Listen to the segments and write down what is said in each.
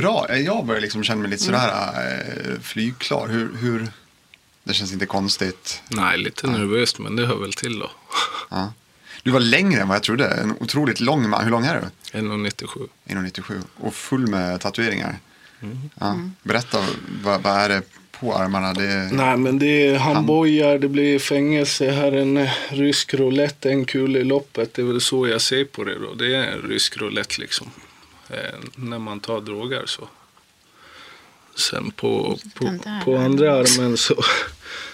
Bra, jag börjar liksom känna mig lite sådär eh, flygklar. Hur, hur, det känns inte konstigt. Nej, lite nervöst, men det hör väl till då. Ja. Du var längre än vad jag trodde. En otroligt lång man. Hur lång är du? 1,97. 1,97. Och full med tatueringar. Ja. Berätta, vad, vad är det på armarna? Det... Nej, men det är handbojar, det blir fängelse, här en eh, rysk roulette, en kula i loppet. Det är väl så jag ser på det då. Det är en rysk roulette liksom. Eh, när man tar droger så. Sen på, på, på andra armen så,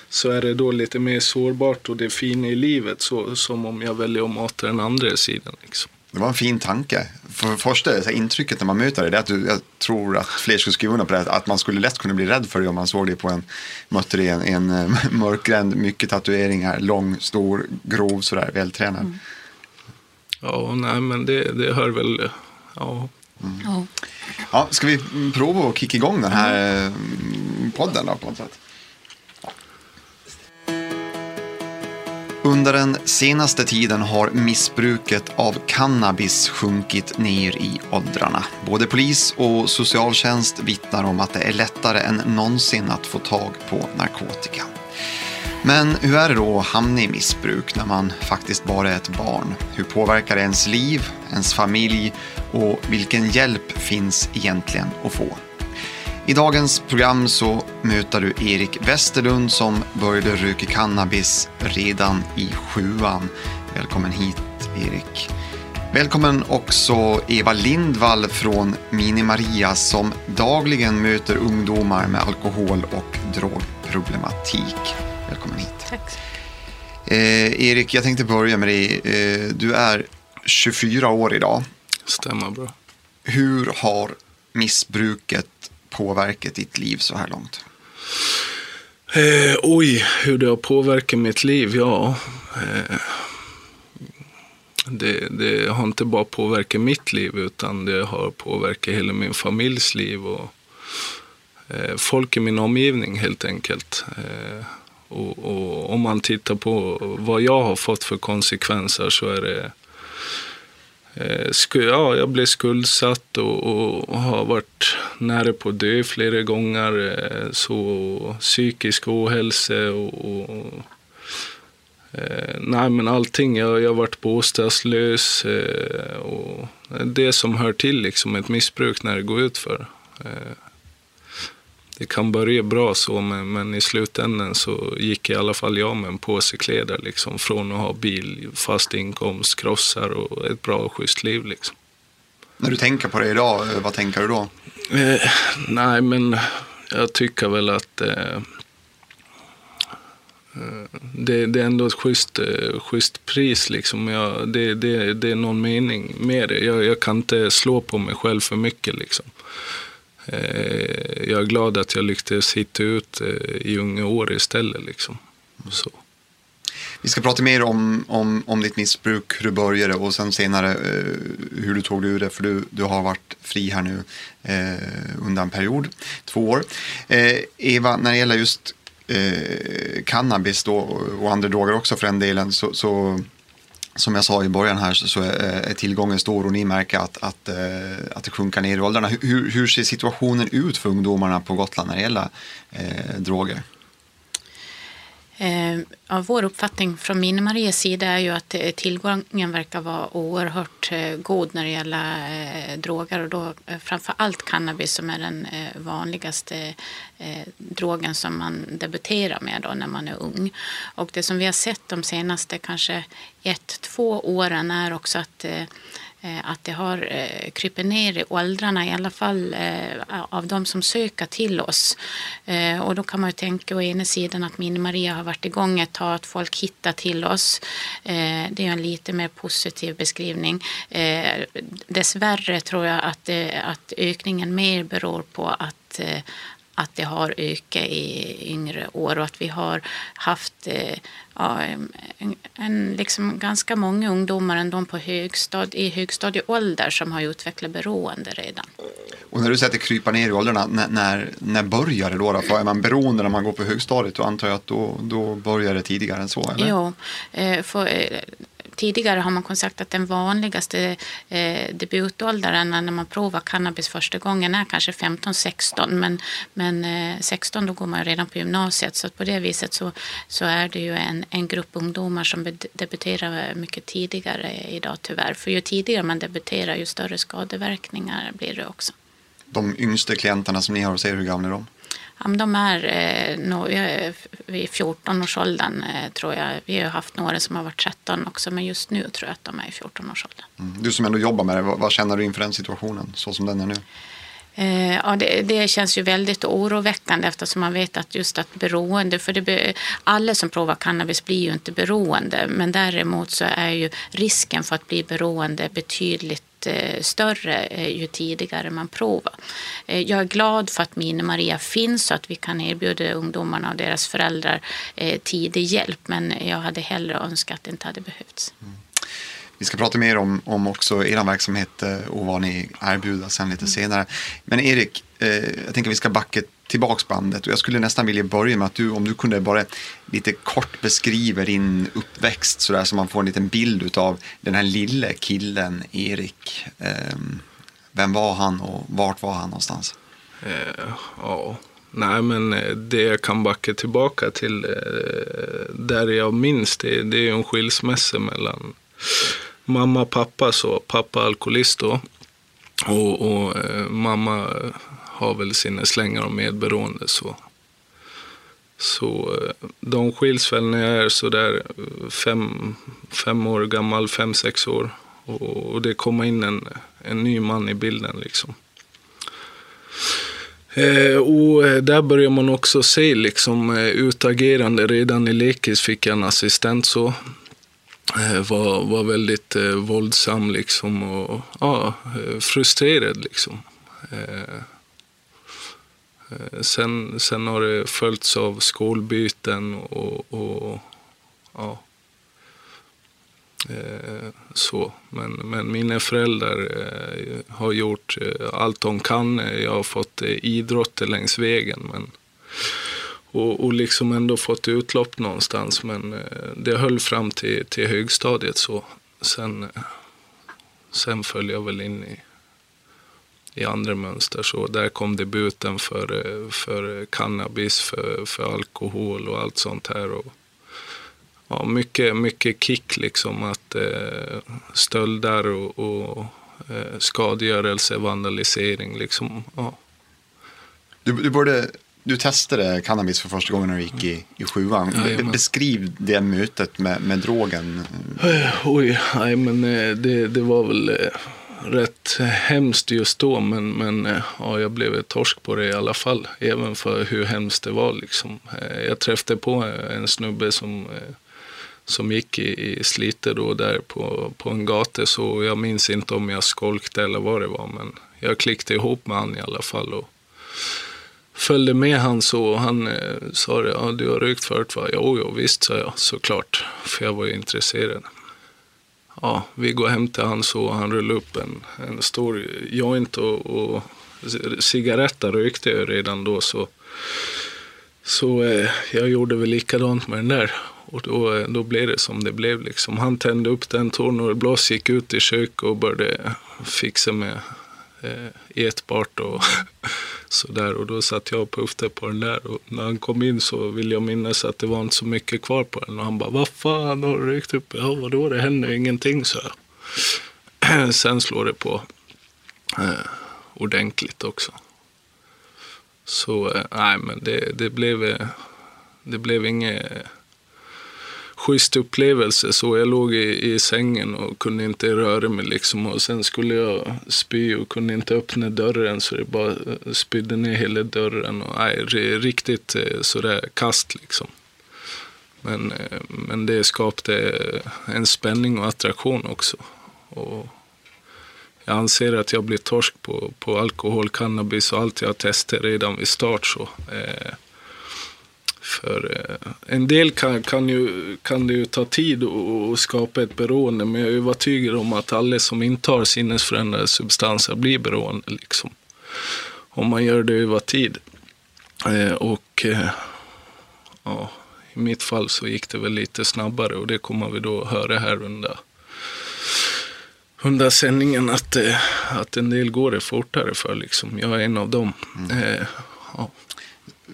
så är det då lite mer sårbart och det fina i livet. Så, som om jag väljer att mata den andra sidan liksom. Det var en fin tanke. För första så här, intrycket när man möter dig, det är att du, jag tror att fler skulle skriva under på det, att man skulle lätt kunna bli rädd för dig om man såg dig på en, mötte dig i en, en eh, mörkgränd, mycket tatueringar, lång, stor, grov, sådär, vältränad. Ja, nej men det, det hör väl, ja. Ja. Ja, ska vi prova att kicka igång den här mm, podden då på något sätt? Under den senaste tiden har missbruket av cannabis sjunkit ner i åldrarna. Både polis och socialtjänst vittnar om att det är lättare än någonsin att få tag på narkotika. Men hur är det då att hamna i missbruk när man faktiskt bara är ett barn? Hur påverkar det ens liv, ens familj och vilken hjälp finns egentligen att få? I dagens program så möter du Erik Westerlund som började röka cannabis redan i sjuan. Välkommen hit Erik. Välkommen också Eva Lindvall från Mini Maria som dagligen möter ungdomar med alkohol och drogproblematik. Välkommen hit. Tack. Eh, Erik, jag tänkte börja med dig. Eh, du är 24 år idag. Stämmer bra. Hur har missbruket påverkat ditt liv så här långt? Eh, oj, hur det har påverkat mitt liv? Ja, eh, det, det har inte bara påverkat mitt liv utan det har påverkat hela min familjs liv och eh, folk i min omgivning helt enkelt. Och, och om man tittar på vad jag har fått för konsekvenser så är det Eh, ja, jag blev skuldsatt och, och, och har varit nära på att dö flera gånger. eh, Så psykisk ohälsa och, och eh, nej men allting. Jag, jag har varit bostadslös eh, och det som hör till liksom ett missbruk när det går ut för. Eh, det kan börja bra så, men, men i slutändan så gick i alla fall jag med en påse kläder liksom, från att ha bil, fast inkomst, krossar och ett bra och schysst liv. Liksom. När du tänker på det idag, eh, vad tänker du då? Eh, nej, men jag tycker väl att eh, eh, det, det är ändå ett schysst, eh, schysst pris. Liksom. Jag, det, det, det är någon mening med det. Jag, jag kan inte slå på mig själv för mycket. Liksom. Eh, jag är glad att jag lyckades hitta ut eh, i unga år istället. Liksom. Så. Vi ska prata mer om, om, om ditt missbruk, hur du började och sen senare eh, hur du tog dig ur det, för du, du har varit fri här nu eh, under en period, två år. Eh, Eva, när det gäller just eh, cannabis då, och andra droger också för den delen, så, så som jag sa i början här så, eh, är, tillgången stor och ni märker att, att, eh, att det sjunker ner i åldrarna. Hur, hur ser situationen ut för ungdomarna på Gotland när det gäller eh, droger? Eh, ja, vår uppfattning från Mini-Marias sida är ju att eh, tillgången verkar vara oerhört eh, god när det gäller droger och då framför allt cannabis som är den vanligaste drogen som man debuterar med då när man är ung. Och det som vi har sett de senaste kanske ett, två åren är också att eh, Eh, att det har eh, krypit ner i åldrarna, i alla fall eh, av de som söker till oss. Eh, och då kan man ju tänka å ena sidan att Mini-Maria har varit igång ett tag, att folk hittar till oss. Eh, det är en lite mer positiv beskrivning. Eh, dessvärre tror jag att, att ökningen mer beror på att att det har ökat i yngre år och att vi har haft eh, ja, en, en, liksom ganska många ungdomar ändå på högstad, i högstadieålder som har utvecklat beroende redan. Och när du säger att det kryper ner i åldrarna, när, när, när börjar det då? då? För är man beroende när man går på högstadiet, då antar jag att då, då börjar det tidigare än så? Eller? Jo, eh, för, eh, tidigare har man kunnat sagt att den vanligaste eh, debutåldern när man provar cannabis första gången är kanske 15-16 men, men eh, 16 då går man redan på gymnasiet så på det viset så, så är det ju en, en grupp ungdomar som debuterar mycket tidigare idag tyvärr. För ju tidigare man debuterar ju större skadeverkningar blir det också. De yngsta klienterna som ni har hos er, hur gamla är de? Ja, men de är eh, no, vid 14-årsåldern eh, tror jag. Vi har haft några som har varit 13 också, men just nu tror jag att de är i 14-årsåldern. Mm. Du som ändå jobbar med det, vad, vad, känner du inför den situationen, så som den är nu? Eh, ja, det, det, känns ju väldigt oroväckande eftersom man vet att just att beroende, för det, alla som provar cannabis blir ju inte beroende, men däremot så är ju risken för att bli beroende betydligt Eh, större eh, ju tidigare man provar. Eh, jag är glad för att Mini-Maria finns så att vi kan erbjuda ungdomarna och deras föräldrar tidig hjälp, men jag hade hellre önskat att det inte hade behövts. Mm. Vi ska prata mer om, om också er verksamhet eh, och vad ni erbjuder sen lite mm. senare. Men Erik, eh, jag tänker vi ska backa tillbaks bandet och jag skulle nästan vilja börja med att du, om du kunde bara lite kort beskriva din uppväxt så där så man får en liten bild av den här lille killen Erik. Eh, vem var han och vart var han någonstans? Eh, ja, nej men eh, det jag kan backa tillbaka till eh, där jag minns det, det är en skilsmässa mellan mamma, pappa så. Pappa alkoholist då. Och, och eh, mamma eh, har väl sina slängar om medberoende så. Så eh, de skiljs väl när jag är sådär eh, fem, fem år gammal, fem, sex år. Och, och det kommer in en, en ny man i bilden liksom. Eh, och eh, där börjar man också se liksom utagerande. Redan i lekis fick jag en assistent så. Eh, var, var väldigt eh, våldsam liksom och ja, eh, frustrerad liksom. Eh, eh, sen, sen har det följts av skolbyten och, och ja, eh, så. Men, men mina föräldrar har gjort allt de kan. Jag har fått idrott längs vägen. Men och, och liksom ändå fått utlopp någonstans. Men eh, det höll fram till, till högstadiet så. Sen, eh, sen föll jag väl in i, i andra mönster. Så där kom debuten för, eh, för cannabis, för, för alkohol och allt sånt här. Och, ja, mycket, mycket kick liksom. att eh, Stölder och, och eh, skadegörelse, vandalisering liksom. Ja. Du, du började du testade cannabis för första gången när du gick i, i sjuan. Ja, Beskriv det mötet med, med drogen. Oj, nej, men eh, det, det var väl eh, rätt hemskt just då. Men, men eh, ja, jag blev ett torsk på det i alla fall. Även för hur hemskt det var. Liksom. Jag träffade på en snubbe som, som gick i, i Slite då, där på, på en gata. Så jag minns inte om jag skolkte eller vad det var. Men jag klickade ihop med han i alla fall. Och, följde med han så och han eh, sa det, ja du har rökt förut va? Jo, jo visst sa jag såklart, för jag var ju intresserad. Ja, vi går hem till han så och han rullade upp en, en stor joint och, och cigaretter rökte jag redan då så. Så eh, jag gjorde väl likadant med den där. Och då, eh, då blev det som det blev. Liksom. Han tände upp den, tog några blås, gick ut i köket och började fixa med eh, ätbart och sådär. Och då satt jag och puffade på den där. Och när han kom in så vill jag minnas att det var inte så mycket kvar på den. Och han bara, vad fan har du ryckt upp? Ja, vadå, det händer ingenting, så jag. Sen slår det på eh, ordentligt också. Så eh, nej, men det, det blev, eh, det blev inget schysst upplevelse. Så jag låg i, i sängen och kunde inte röra mig liksom. Och sen skulle jag spy och kunde inte öppna dörren så det bara eh, spydde ner hela dörren. Och, nej, riktigt eh, sådär kast liksom. Men, eh, men det skapade en spänning och attraktion också. Och jag anser att jag blir torsk på, på alkohol, cannabis och allt jag testar redan vid start. Så. Eh, för eh, en del kan, kan, ju, kan det ju ta tid att skapa ett beroende, men jag är övertygad om att alla som intar sinnesförändrande substanser blir beroende. Liksom. Om man gör det över tid. Eh, och eh, ja, i mitt fall så gick det väl lite snabbare och det kommer vi då höra här under hundasändningen att, eh, att en del går det fortare för. Liksom. Jag är en av dem. Mm. Ja.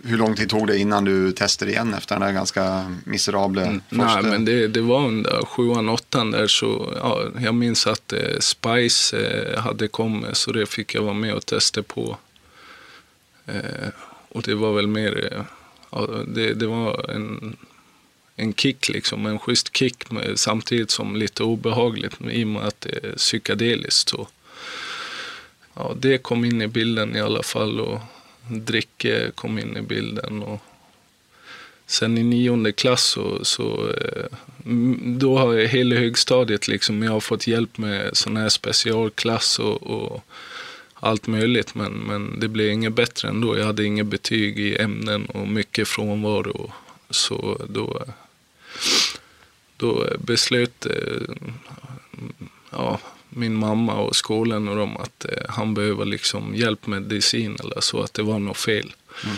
Hur lång tid tog det innan du testade igen efter den där ganska miserabla mm, första? Nej, men det, det var under sjuan, åttan där så ja, jag minns att eh, Spice eh, hade kommit så det fick jag vara med och testa på. Eh, och det var väl mer, eh, ja, det, det var en en kick, liksom, en schysst kick med, samtidigt som lite obehagligt i och med att det är psykedeliskt. Så, ja, det kom in i bilden i alla fall och dricke kom in i bilden. Och sen i nionde klass så, så eh, då har jag hela högstadiet liksom, jag har fått hjälp med sån här specialklass och, och allt möjligt. Men, men det blev inget bättre ändå. Jag hade inga betyg i ämnen och mycket frånvaro. Så då då beslöt eh, ja, min mamma och skolan och dem att eh, han behöver liksom hjälp med medicin eller så, att det var något fel. Mm.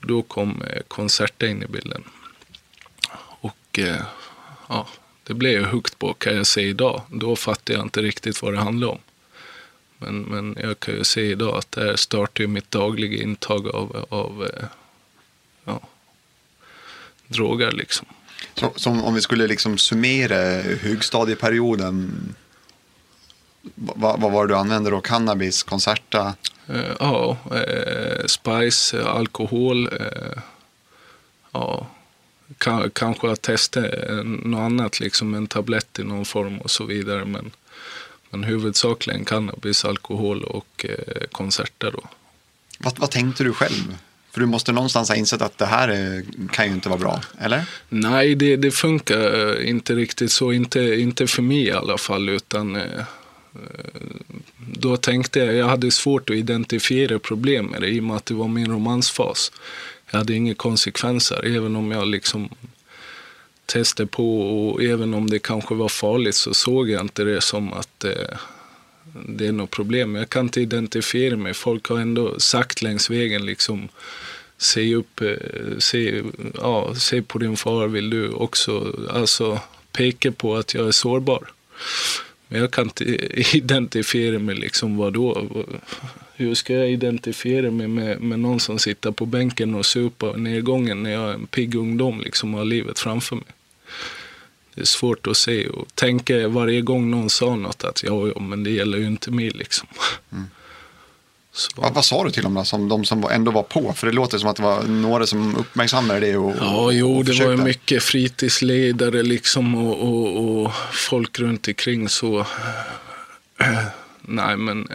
Då kom eh, Concerta in i bilden. Och ja, det blev jag högt på kan jag säga idag. Då fattade jag inte riktigt vad det handlade om. Men, men jag kan ju se idag att det här startade mitt dagliga intag av, av ja, droger liksom. Så, som om vi skulle liksom summera högstadieperioden. Vad, vad var det du använde då? Cannabis, Concerta? Uh, ja, uh, spice, alkohol. Uh, ja, kanske att testa något annat, liksom en tablett i någon form och så vidare. Men, men huvudsakligen cannabis, alkohol och eh, Concerta då. Vad, vad tänkte du själv? För du måste någonstans ha insett att det här är, kan ju inte vara bra, eller? Nej, det, det funkar eh, inte riktigt så. Inte, inte för mig i alla fall. Utan eh, eh, Eh, då tänkte jag, jag hade svårt att identifiera problem med det i och med att det var min romansfas. Jag hade inga konsekvenser, även om jag liksom testade på och även om det kanske var farligt så såg jag inte det som att eh, det är något problem. Jag kan inte identifiera mig. Folk har ändå sagt längs vägen liksom se upp, eh, se, ja, se på din far vill du också, alltså peka på att jag är sårbar. Men jag kan inte identifiera mig liksom vadå? Hur ska jag identifiera mig med, med någon som sitter på bänken och supar nedgången när jag är en pigg ungdom liksom och har livet framför mig? det är svårt att se och tänka varje gång någon sa något att ja, ja men det gäller ju inte mig liksom. Mm. Vad, vad, sa du till dem då, som de som ändå var på? För det låter som att det var några som uppmärksammade det och Ja, jo, och det var ju mycket fritidsledare liksom och, och, och folk runt omkring så. Nej, men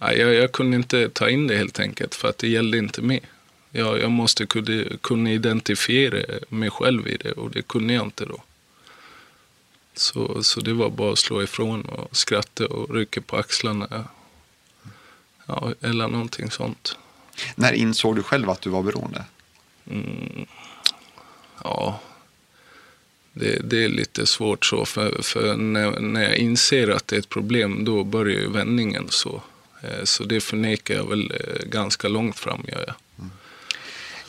nej, jag, jag kunde inte ta in det helt enkelt för att det gällde inte mig jag, jag måste kunna, kunna identifiera mig själv i det och det kunde jag inte då. Så, så det var bara att slå ifrån och skratta och rycka på axlarna. Ja, eller någonting sånt. När insåg du själv att du var beroende? Mm, ja, det, det, är lite svårt så. För, för när, när jag inser att det är ett problem, då börjar ju vändningen så. Eh, så det förnekar jag väl eh, ganska långt fram, gör jag.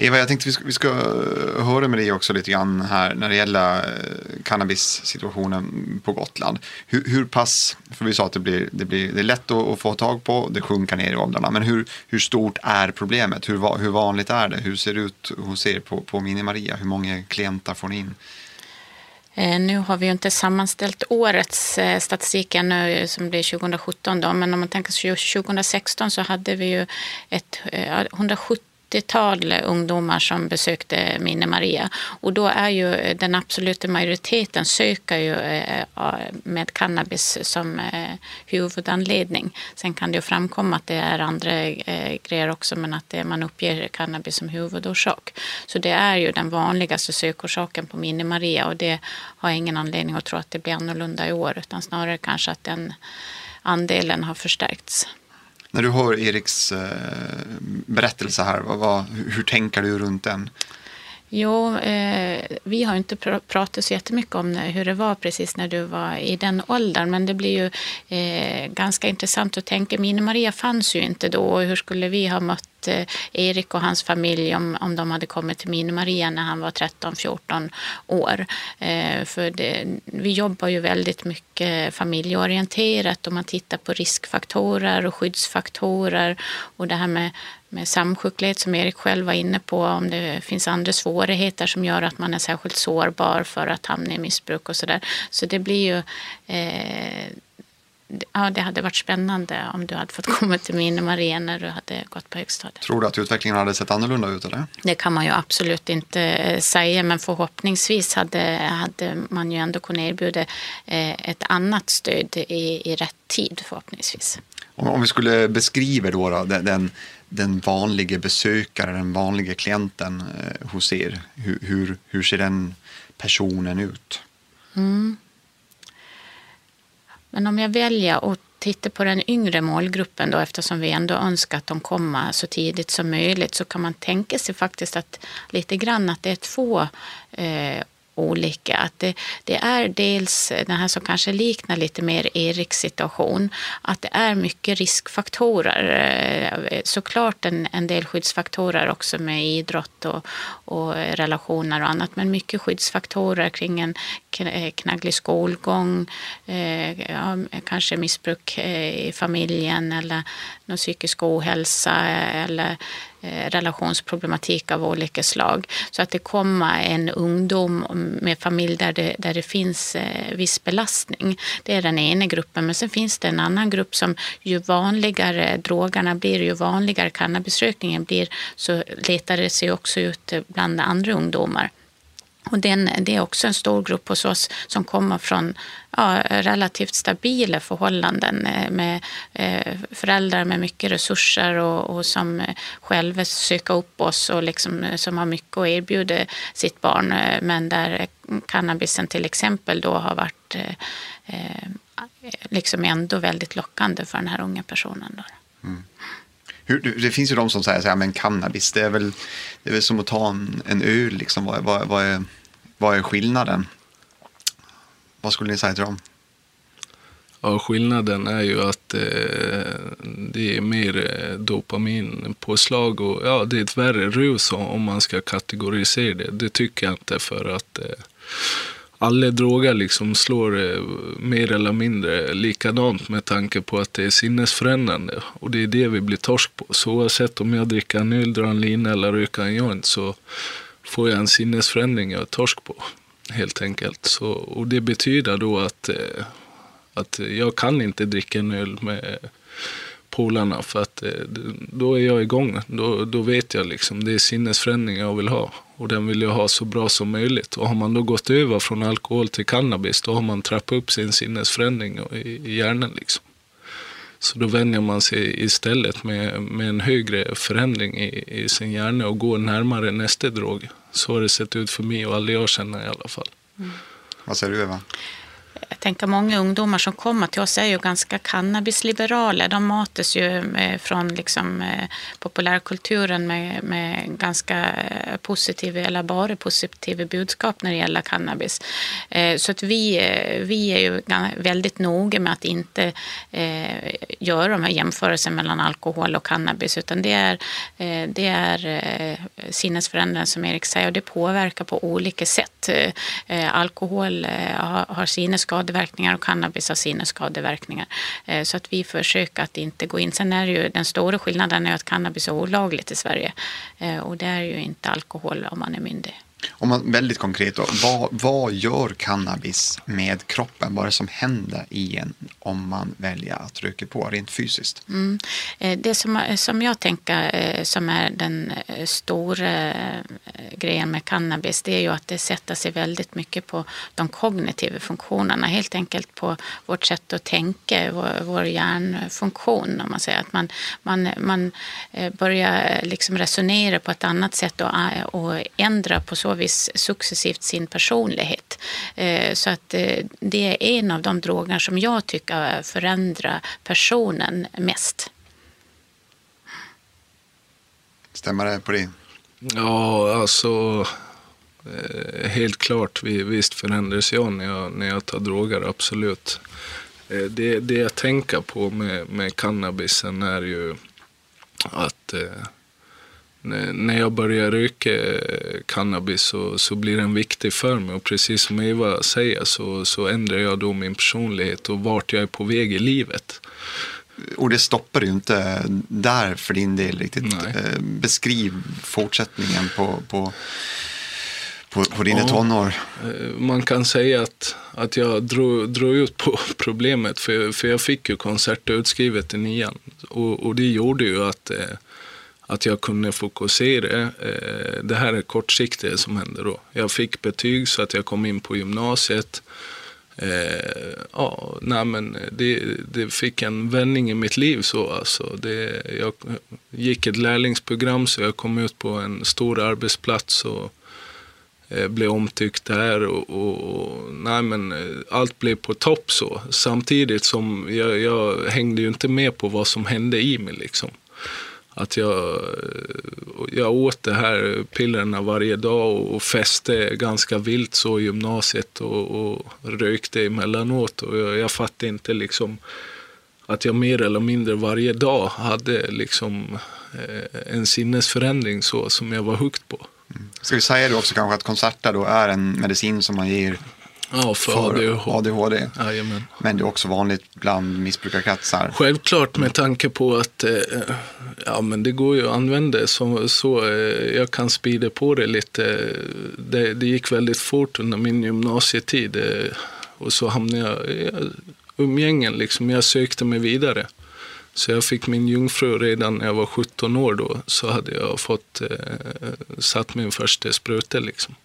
Eva, jag tänkte vi ska, vi ska eh, höra med dig också lite grann här när det gäller eh, cannabissituationen på Gotland. Hur, hur, pass, för vi sa att det, blir, det, blir, det är lätt att, att, få tag på, det sjunker ner i åldrarna, men hur, hur stort är problemet? Hur, hur vanligt är det? Hur ser det ut hos er på, på Mini-Maria? Hur många klienter får ni in? Eh, nu har vi ju inte sammanställt årets statistik ännu som blir 2017 då, men om man tänker sig 2016 så hade vi ju ett 170 70-tal ungdomar som besökte Minne Maria. Och då är ju den absoluta majoriteten söker ju eh, eh, med cannabis som eh, huvudanledning. Sen kan det ju framkomma att det är andra grejer också men att man uppger cannabis som huvudorsak. Så det är ju den vanligaste sökorsaken på Minne Maria och det har jag ingen anledning att tro att det blir annorlunda i år utan snarare kanske att den andelen har förstärkts. När du hör Eriks eh, berättelse här, vad, vad, hur tänker du runt den? Jo, eh, vi har inte pr pratat så jättemycket om hur det var precis när du var i den åldern. Men det blir ju eh, ganska intressant att tänka. Mini-Maria fanns ju inte då. Och hur skulle vi ha mött att eh, Erik och hans familj, om, om de hade kommit till Mini-Maria när han var 13-14 år. Eh, för det, vi jobbar ju väldigt mycket familjeorienterat och man tittar på riskfaktorer och skyddsfaktorer och det här med med samsjuklighet som Erik själv var inne på, om det finns andra svårigheter som gör att man är särskilt sårbar för att hamna i missbruk och sådär. Så det blir ju eh, ja, det hade varit spännande om du hade fått komma till min Maria när du hade gått på högstadiet. Tror du att utvecklingen hade sett annorlunda ut? Eller? Det kan man ju absolut inte eh, säga, men förhoppningsvis hade, hade man ju ändå kunnat erbjuda eh, ett annat stöd i, i rätt tid förhoppningsvis. Om, om vi skulle beskriva då, då den, den vanliga besökaren, den vanliga klienten eh, hos er, hur, hur, hur ser den personen ut? Mm. Men om jag väljer att titta på den yngre målgruppen då, eftersom vi ändå önskar att de kommer så tidigt som möjligt, så kan man tänka sig faktiskt att lite grann att det är två eh, olika. Att det, det, är dels den här som kanske liknar lite mer Eriks situation, att det är mycket riskfaktorer. Eh, såklart en, en del skyddsfaktorer också med idrott och, och relationer och annat, men mycket skyddsfaktorer kring en eh, knagglig skolgång, eh, ja, kanske missbruk i familjen eller någon psykisk ohälsa eller Eh, relationsproblematik av olika slag. Så att det kommer en ungdom med familj där det, där det finns eh, viss belastning. Det är den ena gruppen. Men sen finns det en annan grupp som ju vanligare drogerna blir, ju vanligare cannabisrökningen blir så letar det sig också ut bland andra ungdomar. Och den, det är också en stor grupp hos oss som kommer från ja, relativt stabila förhållanden eh, med eh, föräldrar med mycket resurser och, och, som själva söker upp oss och liksom, eh, som har mycket att erbjuda sitt barn. Eh, men där cannabisen till exempel då har varit eh, liksom ändå väldigt lockande för den här unga personen. Då. Mm. Hur, det finns ju de som säger att cannabis, det är väl, det är väl som att ta en, en öl. Liksom. Vad, vad, vad, är, vad är skillnaden? Vad skulle ni säga till dem? Ja, skillnaden är ju att eh, det är mer eh, dopaminpåslag och ja, det är ett värre rus om man ska kategorisera det. Det tycker jag inte för att eh, alla droger liksom slår eh, mer eller mindre likadant med tanke på att det är sinnesförändrande. Och det är det vi blir torsk på. Så oavsett om jag dricker en öl, drar en lina eller röker en joint så får jag en sinnesförändring jag är torsk på. Helt enkelt. Så, och det betyder då att, eh, att jag kan inte dricka en öl med polarna för att eh, då är jag igång. Då, då vet jag liksom, det är sinnesförändring jag vill ha och den vill jag ha så bra som möjligt. Och har man då gått över från alkohol till cannabis då har man trappat upp sin sinnesförändring i, i hjärnan. Liksom. Så då vänjer man sig istället med, med en högre förändring i, i sin hjärna och går närmare nästa drog. Så har det sett ut för mig och alla jag känner i alla fall. Mm. Vad säger du Eva? Jag tänker många ungdomar som kommer till oss är ju ganska cannabisliberala. De matas ju eh, från liksom, eh, populärkulturen med, med ganska eh, positiva eller bara positiva budskap när det gäller cannabis. Så att vi, vi är ju väldigt noga med att inte göra de här jämförelserna mellan alkohol och cannabis utan det är, det är sinnesförändringar som Erik säger och det påverkar på olika sätt. Alkohol har, sinnes skadeverkningar och cannabis har sina skadeverkningar. Eh, så att vi försöker att inte gå in. Sen är ju den stora skillnaden är att cannabis är olagligt i Sverige eh, och det är ju inte alkohol om man är myndig. Om man, väldigt konkret, då, vad, vad gör cannabis med kroppen? Vad är det som händer i en om man väljer att röka på rent fysiskt? Mm. Eh, det som, eh, som jag tänker eh, som är den stora grejen med cannabis det är ju att det sätter sig väldigt mycket på de kognitiva funktionerna. Helt enkelt på vårt sätt att tänka, vår, vår hjärnfunktion. Om man säger att man, man, man börjar liksom resonera på ett annat sätt och, och ändra på så vis successivt sin personlighet. Eh, så att eh, det är en av de droger som jag tycker förändrar personen mest. Stämmer det på det? Ja, alltså eh, helt klart. Visst förändras jag när jag, när jag tar droger, absolut. Det, det jag tänker på med, med cannabisen är ju att när jag börjar röka eh, cannabis så, så blir den viktig för mig. Och precis som Eva säger så, så ändrar jag då min personlighet och vart jag är på väg i livet. Och det stoppar ju inte där för din del riktigt. Nej. Eh, Beskriv fortsättningen på, på, på, på dina Ja. tonår. Eh, Man kan säga att, att jag drog, drog ut på problemet för, för jag fick ju koncert utskrivet i nian. Och, och det gjorde ju att, att jag kunde fokusera. Eh, det här är kortsiktigt som hände då. Jag fick betyg så att jag kom in på gymnasiet. Eh, ja, nej men det, det fick en vändning i mitt liv så alltså. Det, jag gick ett lärlingsprogram så jag kom ut på en stor arbetsplats och eh, blev omtyckt där och, och, och nej men allt blev på topp så. Samtidigt som jag, jag hängde ju inte med på vad som hände i mig liksom. Att jag, jag åt det här pillerna varje dag och, och fäste ganska vilt så i gymnasiet och, och rökte emellanåt och jag, jag fattade inte liksom att jag mer eller mindre varje dag hade liksom eh, en sinnesförändring så som jag var hooked på. Mm. Ska vi säga då också kanske att konserter då är en medicin som man ger Ja, för, för ADHD. ADHD. Jajamän. Men det är också vanligt bland missbrukarkretsar. Självklart med tanke på att eh, ja, men det går ju att använda det så, så eh, jag kan spida på det lite. Det, det gick väldigt fort under min gymnasietid eh, och så hamnade jag i umgängen. Liksom. Jag sökte mig vidare. Så jag fick min jungfru redan när jag var 17 år då. Så hade jag fått eh, satt min första spruta liksom.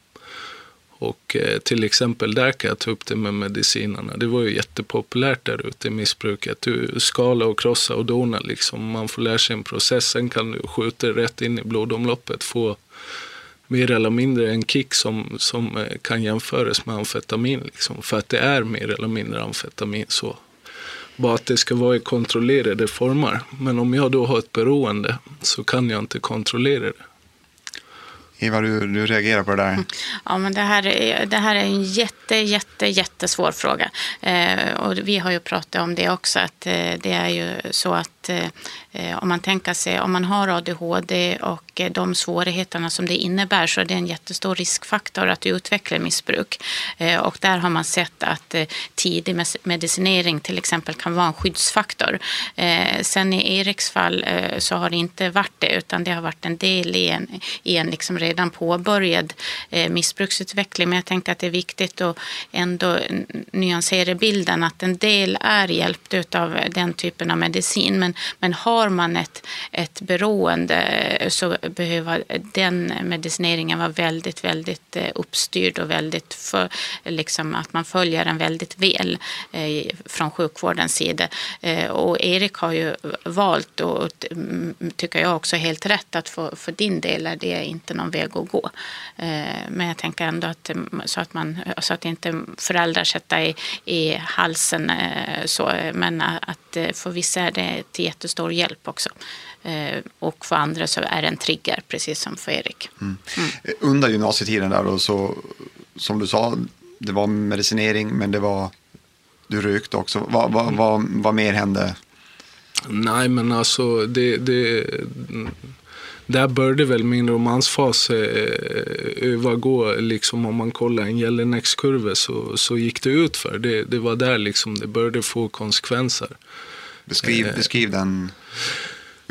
Och eh, till exempel där kan jag ta upp det med medicinerna. Det var ju jättepopulärt där ute i missbruket. Du skala och krossa och dona liksom. Man får lära sig en process. Sen kan du skjuta rätt in i blodomloppet. Få mer eller mindre en kick som, som eh, kan jämföras med amfetamin. Liksom. För att det är mer eller mindre amfetamin så. Bara att det ska vara i kontrollerade former. Men om jag då har ett beroende så kan jag inte kontrollera det. Eva, du, du reagerar på det där. Ja, men det här, är, det här är en jätte, jätte, jättesvår fråga. Eh, och vi har ju pratat om det också, att eh, det är ju så att eh, eh om man tänker sig, om man har ADHD och eh, de svårigheterna som det innebär så är det en jättestor riskfaktor att utveckla missbruk. Eh, och där har man sett att eh, tidig medicinering till exempel kan vara en skyddsfaktor. Eh, sen i Eriks fall så har det inte varit det, utan det har varit en del i en, i en liksom redan påbörjad missbruksutveckling. Men jag tänkte att det är viktigt att ändå nyansera bilden att en del är hjälpt av den typen av medicin. Men, men har man ett, ett beroende så behöva den medicineringen vara väldigt, väldigt eh, uppstyrd och väldigt för, liksom att man följer den väldigt väl eh, från sjukvårdens sida. Eh, och Erik har ju valt, och mm, tycker jag också helt rätt, att för, för din del är det inte någon väg att gå. Men jag tänker ändå att mm, så att, man, så att inte föräldrar sätter i, i halsen så, men att för vissa är det till jättestor hjälp också. Eh, och för andra så är det en trigger, precis som för Erik. Under gymnasietiden där då, så som du sa, det var medicinering men det var, du rökte också. Vad, vad, vad, vad mer hände? Nej, men alltså det, det, där började väl min romansfas eh, övergå. Liksom, om man kollar en Jelinek-kurva så, så gick det ut för. Det, det var där liksom det började få konsekvenser. Beskriv, beskriv den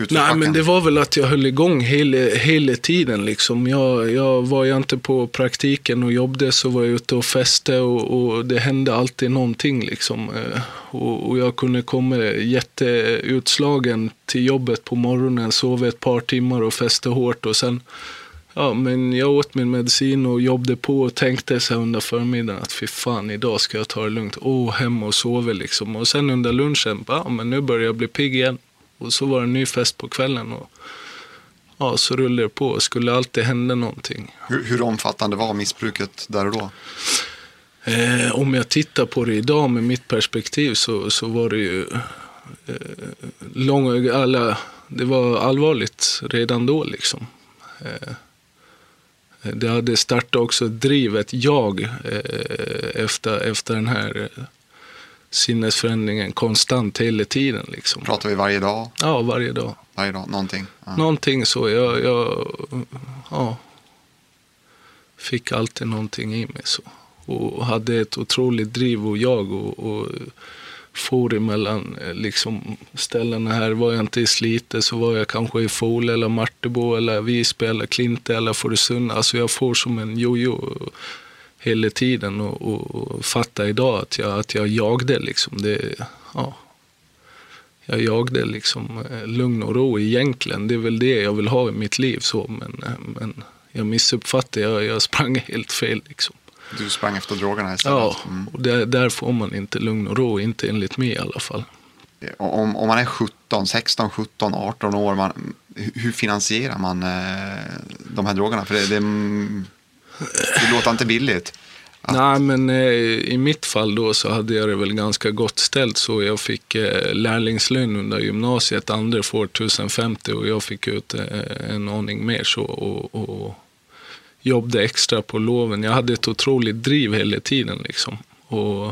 Nej, men det var väl att jag höll igång hela, hela tiden. Liksom. Jag, jag var ju inte på praktiken och jobbade så var jag ute och feste och, och det hände alltid någonting. Liksom. Eh, Och, och jag kunde komma jätteutslagen till jobbet på morgonen, sova ett par timmar och festa hårt och sen Ja, men jag åt min medicin och jobbade på och tänkte så under förmiddagen att fy fan, idag ska jag ta det lugnt. Åh, hem och sova liksom. Och sen under lunchen, ja men nu börjar jag bli pigg igen. Och så var det en ny fest på kvällen och ja, så rullade det på. Skulle alltid hända någonting. Hur, hur omfattande var missbruket där och då? Eh, om jag tittar på det idag med mitt perspektiv så, så var det ju eh, lång, alla, det var allvarligt redan då liksom. Eh, det hade startat också ett driv, ett jag eh, efter, efter den här eh, sinnesförändringen konstant hela tiden. Liksom. Pratar vi varje dag? Ja, varje dag. Varje dag, någonting? Ja. Någonting så. Jag, jag ja, fick alltid någonting i mig. så. Och hade ett otroligt driv och jag. och, och for emellan eh, liksom, ställena här. Var jag inte i Slite så var jag kanske i Fol eller Martebo eller Visby eller Klinte eller Fårösund. Alltså jag får som en jojo hela tiden och, och, och fatta idag att jag, att jag jagade liksom. Det, ja. Jag jagade liksom eh, lugn och ro egentligen. Det är väl det jag vill ha i mitt liv så men, eh, men jag missuppfattade. Jag, jag sprang helt fel liksom. Du sprang efter drogerna istället? Ja, mm. och där, där, får man inte lugn och ro, inte enligt mig i alla fall. Om, om man är 17, 16, 17, 18 år, man, hur finansierar man eh, de här drogerna? För det, det, det låter inte billigt. Att... Nej, men eh, i mitt fall då så hade jag det väl ganska gott ställt så jag fick eh, lärlingslön under gymnasiet, andra får 1050 och jag fick ut eh, en aning mer så och, och jobbade extra på loven. Jag hade ett otroligt driv hela tiden. Liksom. Och,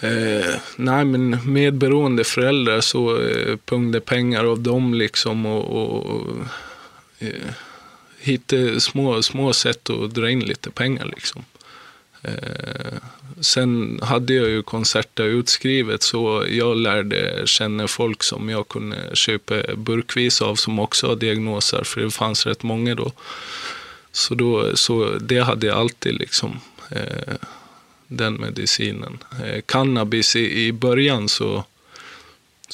eh, nej, men medberoende föräldrar så eh, pungde pengar av dem liksom och, och eh, Hitta små, små sätt att dra in lite pengar. Liksom. Eh, sen hade jag ju konserter utskrivet så jag lärde känna folk som jag kunde köpa burkvis av som också har diagnoser, för det fanns rätt många då. Så, då, så det hade jag alltid liksom, eh, den medicinen. Eh, cannabis i, i början så,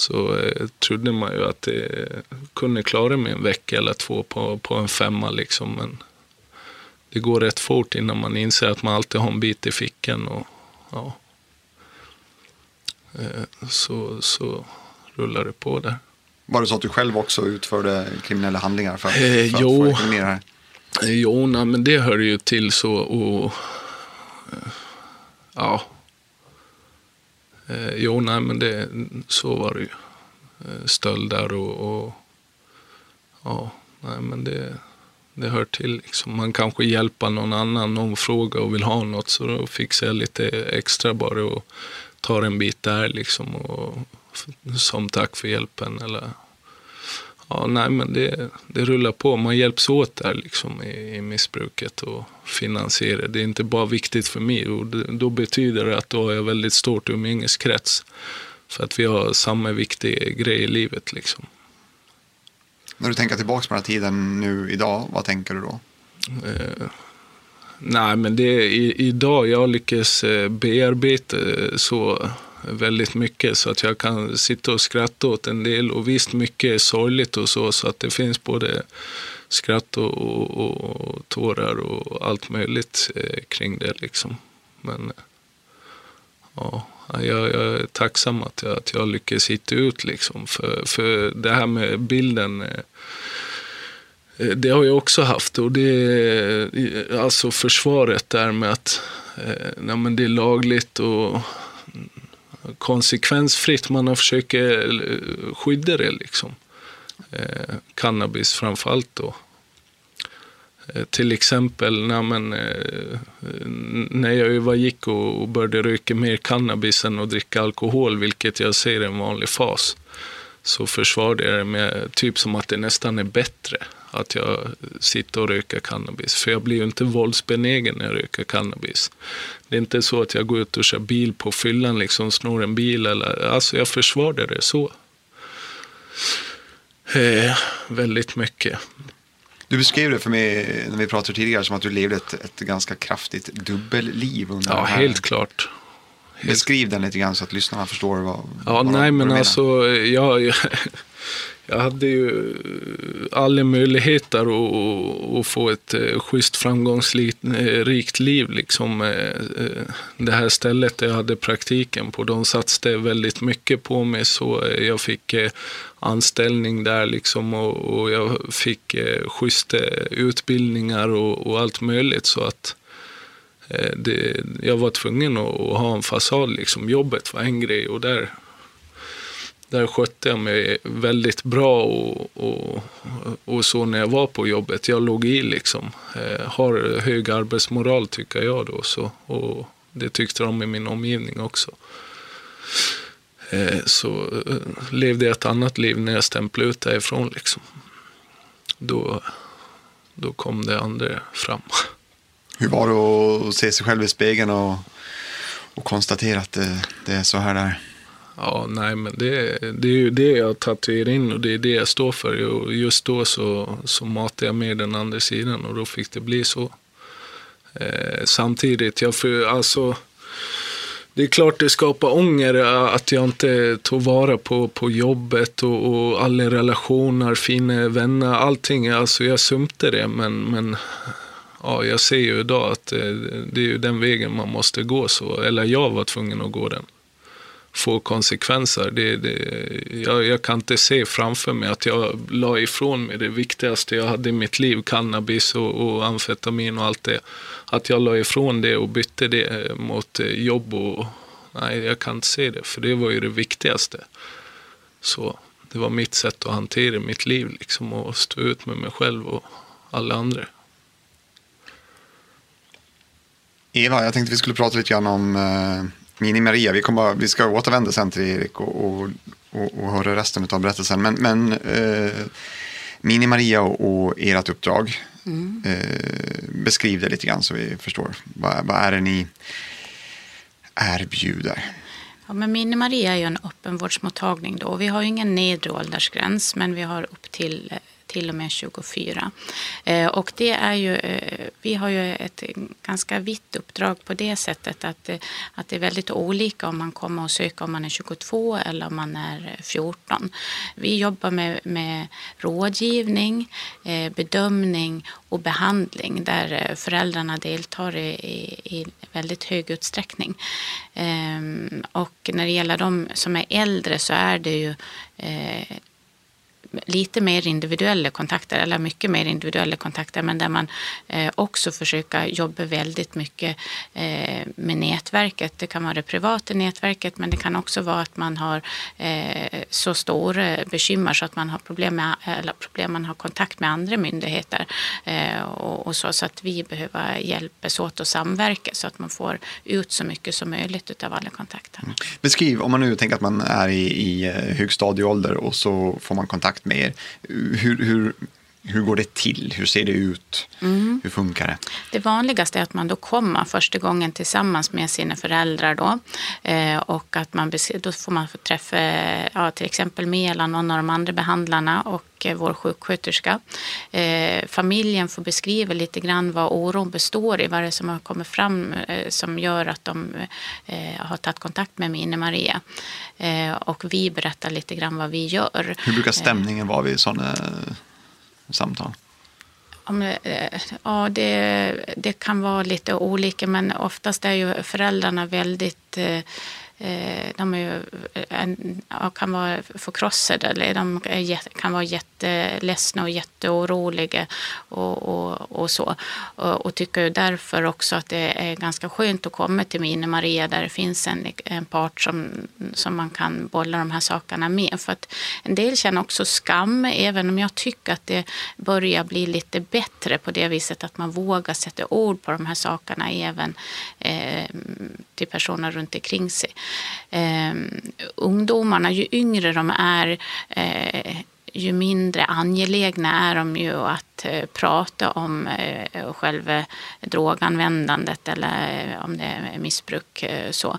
så eh, trodde man ju att det kunde klara mig en vecka eller två på, på en femma liksom. Men det går rätt fort innan man inser att man alltid har en bit i fickan. Och, ja. Eh, så, så rullar det på där. Var det så att du själv också utförde kriminella handlingar för, för eh, att få ekonomi här? Jo, nej, men det hör ju till så och ja. Eh, jo, nej, men det, så var det ju. Eh, stölder och, och ja, nej, men det, det hör till. Liksom. Man kanske hjälper någon annan, någon frågar och vill ha något, så då fixar jag lite extra bara och tar en bit där liksom. Och, som tack för hjälpen eller Ja, nej, men det, det rullar på. Man hjälps åt där liksom i, i missbruket och finansierar. Det är inte bara viktigt för mig och det, då betyder det att då har jag väldigt stort umgängeskrets. För att vi har samma viktiga grej i livet liksom. När du tänker tillbaka på den här tiden nu idag, vad tänker du då? Eh, nej, men det är i, idag jag lyckas eh, bearbeta så väldigt mycket så att jag kan sitta och skratta åt en del. Och visst, mycket är sorgligt och så, så att det finns både skratt och, och, och tårar och allt möjligt eh, kring det liksom. Men ja, jag, jag, är tacksam att jag, att jag lyckas hitta ut liksom. För, för det här med bilden eh, eh det har jag också haft och det är alltså försvaret där med att eh, nej, men det är lagligt och konsekvensfritt. Man försöker försökt eh, skydda det liksom. Eh, cannabis framförallt då. Eh, till exempel när, man, eh, när jag var, gick och, och började röka mer cannabis än att dricka alkohol, vilket jag ser är en vanlig fas, så försvarade jag det med typ som att det nästan är bättre att jag sitter och röker cannabis. För jag blir ju inte våldsbenägen när jag röker cannabis. Det är inte så att jag går ut och kör bil på fyllan, liksom snor en bil. Eller, alltså jag försvarar det så. Eh, väldigt mycket. Du beskrev det för mig när vi pratade tidigare som att du levde ett, ett ganska kraftigt dubbelliv. Under ja, helt klart. Beskriv den lite grann så att lyssnarna förstår vad, ja, vad, nej, men alltså, jag, jag, hade ju eh, alla möjligheter att, att få ett eh, schysst framgångsrikt eh, liv. Liksom. Det här stället där jag hade praktiken på, de satsade väldigt mycket på mig så jag fick anställning där liksom och, jag fick schyssta utbildningar och, och allt möjligt. så att det, jag var tvungen att, ha en fasad. Liksom. Jobbet var en grej och där där skötte jag mig väldigt bra och, och, och, så när jag var på jobbet. Jag låg i liksom. Eh, har hög arbetsmoral tycker jag då. Så, och det tyckte de i min omgivning också. Eh, så eh, levde jag ett annat liv när jag stämplade ut därifrån. Liksom. Då, då kom det andra fram. Hur var det att se sig själv i spegeln och, och konstatera att det, det är så här där? Ja, nej, men det, det är ju det jag tatuerar in och det är det jag står för. Och just då så, så matade jag med den andra sidan och då fick det bli så. Eh, samtidigt, jag för, alltså, det är klart det skapar ånger att jag inte tog vara på, på jobbet och, och alla relationer, fina vänner, allting. Alltså jag sumpte det, men, men ja, jag ser ju idag att det, det är ju den vägen man måste gå. Så, eller jag var tvungen att gå den få konsekvenser. Det, det, jag, jag, kan inte se framför mig att jag la ifrån mig det viktigaste jag hade i mitt liv, cannabis och, och amfetamin och allt det. Att jag la ifrån det och bytte det eh, mot eh, jobb och nej, jag kan inte se det, för det var ju det viktigaste. Så det var mitt sätt att hantera mitt liv liksom och stå ut med mig själv och alla andra. Eva, jag tänkte vi skulle prata lite grann om eh, Mini-Maria. Vi, kommer, vi ska återvända sen till Erik och, och, och, och höra resten av berättelsen. Men, men eh, Mini-Maria och, och ert uppdrag, mm. eh, beskriv det lite grann så vi förstår. Vad, vad är det ni erbjuder? Ja, men Mini-Maria är ju en öppenvårdsmottagning. Då. Vi har ju ingen nedre åldersgräns, men vi har upp till eh, till och med 24. Eh, och det är ju, eh, vi har ju ett ganska vitt uppdrag på det sättet att, eh, att det är väldigt olika om man kommer och söker om man är 22 eller om man är eh, 14. Vi jobbar med, med rådgivning, eh, bedömning och behandling där föräldrarna deltar i, i, i väldigt hög utsträckning. Ehm, och när det gäller de som är äldre så är det ju lite mer individuella kontakter, eller mycket mer individuella kontakter, men där man eh, också försöker jobba väldigt mycket eh, med nätverket. Det kan vara det privata nätverket, men det kan också vara att man har eh, så stora bekymmer så att man har problem med, eller problem, man har kontakt med andra myndigheter och, så, så att vi behöver hjälpas åt och samverka så att man får ut så mycket som möjligt av alla kontakter. Mm. Beskriv, om man nu tänker att man är i, i högstadieålder och så får man kontakt kontakt med er. Hur, hur, hur går det till? Hur ser det ut? Mm. Hur funkar det? Det vanligaste är att man då kommer första gången tillsammans med sina föräldrar. Då, eh, och att man, då får man få träffa ja, till exempel mig eller någon av de andra behandlarna och eh, vår sjuksköterska. Eh, familjen får beskriva lite grann vad oron består i, vad det är som har kommit fram som gör att de har tagit kontakt med Mine Maria. Och vi berättar lite grann vad vi gör. Hur brukar stämningen vara vid sådana samtal? Eh, ja, det, det kan vara lite olika, men oftast är ju föräldrarna väldigt eh, eh, de är ju, eh, en, kan vara förkrossade eller de kan vara jätteledsna och jätteoroliga och, och, och så. Och, och, tycker därför också att det är ganska skönt att komma till Mine Maria där det finns en, en part som, som man kan bolla de här sakerna med. För att en del känner också skam, även om jag tycker att det börjar bli lite bättre på det viset att man vågar sätta ord på de här sakerna även eh, till personer runt omkring sig eh, ungdomarna, ju yngre de är, eh, ju mindre angelägna är de ju att eh, prata om eh, själva droganvändandet eller eh, om det är missbruk. Så.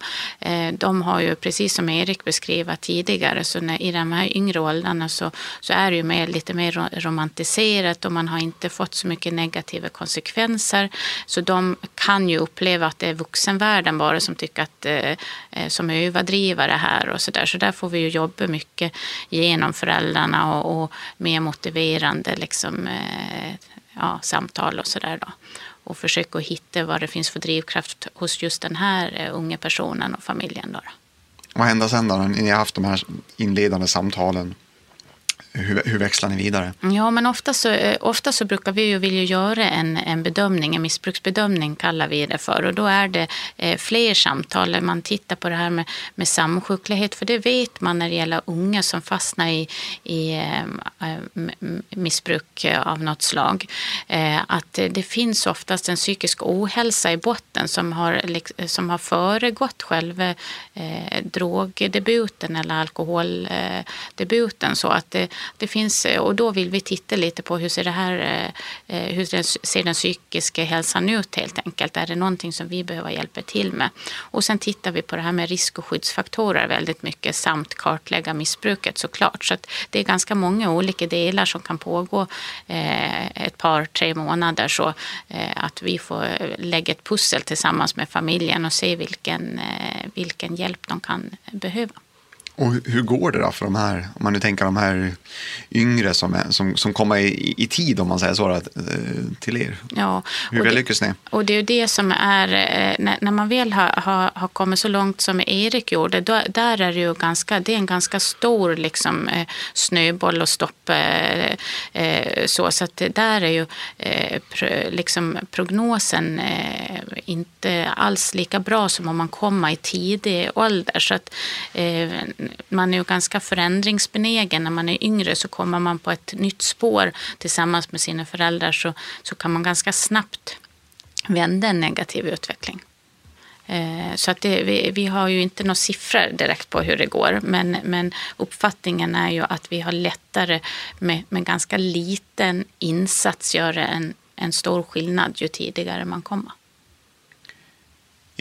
De har ju, precis som Erik beskrev tidigare, så när, i de här yngre åldrarna så, så är det ju mer, lite mer romantiserat och man har inte fått så mycket negativa konsekvenser. Så de kan ju uppleva att det är vuxenvärlden bara som tycker att som överdriver det här och så där. Så där får vi ju jobba mycket genom föräldrarna och, och mer motiverande liksom, eh, ja, samtal och sådär. Och försöka hitta vad det finns för drivkraft hos just den här eh, unga personen och familjen. Då. Vad händer sen då? När Ni har haft de här inledande samtalen hur, hur, växlar ni vidare? Ja, men ofta så, eh, ofta så brukar vi ju vilja göra en, en bedömning, en missbruksbedömning kallar vi det för. Och då är det eh, fler samtal, man tittar på det här med, med samsjuklighet, för det vet man när det gäller unga som fastnar i, i eh, eh missbruk eh, av något slag. Att det finns oftast en psykisk ohälsa i botten som har, som har föregått själva drogdebuten eller alkoholdebuten. Så att det, det finns, eh, och då vill vi titta lite på hur ser, det här, eh, eh, hur ser den psykiska hälsan ut helt enkelt. Är det någonting som vi behöver hjälpa till med? Och sen tittar vi på det här med risk och skyddsfaktorer väldigt mycket samt kartlägga missbruket såklart. Så det är ganska många olika delar som kan pågå ett par, tre månader så att vi får lägga ett pussel tillsammans med familjen och se vilken, vilken hjälp de kan behöva. Och hur går det då för de här, om man nu tänker de här yngre som, är, som, som kommer i, i tid om man säger så, eh, till er? Ja, hur väl lyckas ni? Och det är ju det som är, eh, när, när man väl har, har, har, kommit så långt som Erik gjorde, då, där är det ju ganska, det är en ganska stor liksom, eh, snöboll och stopp. Så, så att där är ju liksom, prognosen inte alls lika bra som om man kommer i tidig ålder. Så att, man är ju ganska förändringsbenägen. När man är yngre så kommer man på ett nytt spår tillsammans med sina föräldrar så, så kan man ganska snabbt vända en negativ utveckling. Eh, så att det, vi, vi, har ju inte några siffror direkt på hur det går, men, men uppfattningen är ju att vi har lättare med, med ganska liten insats göra en, en stor skillnad ju tidigare man kommer.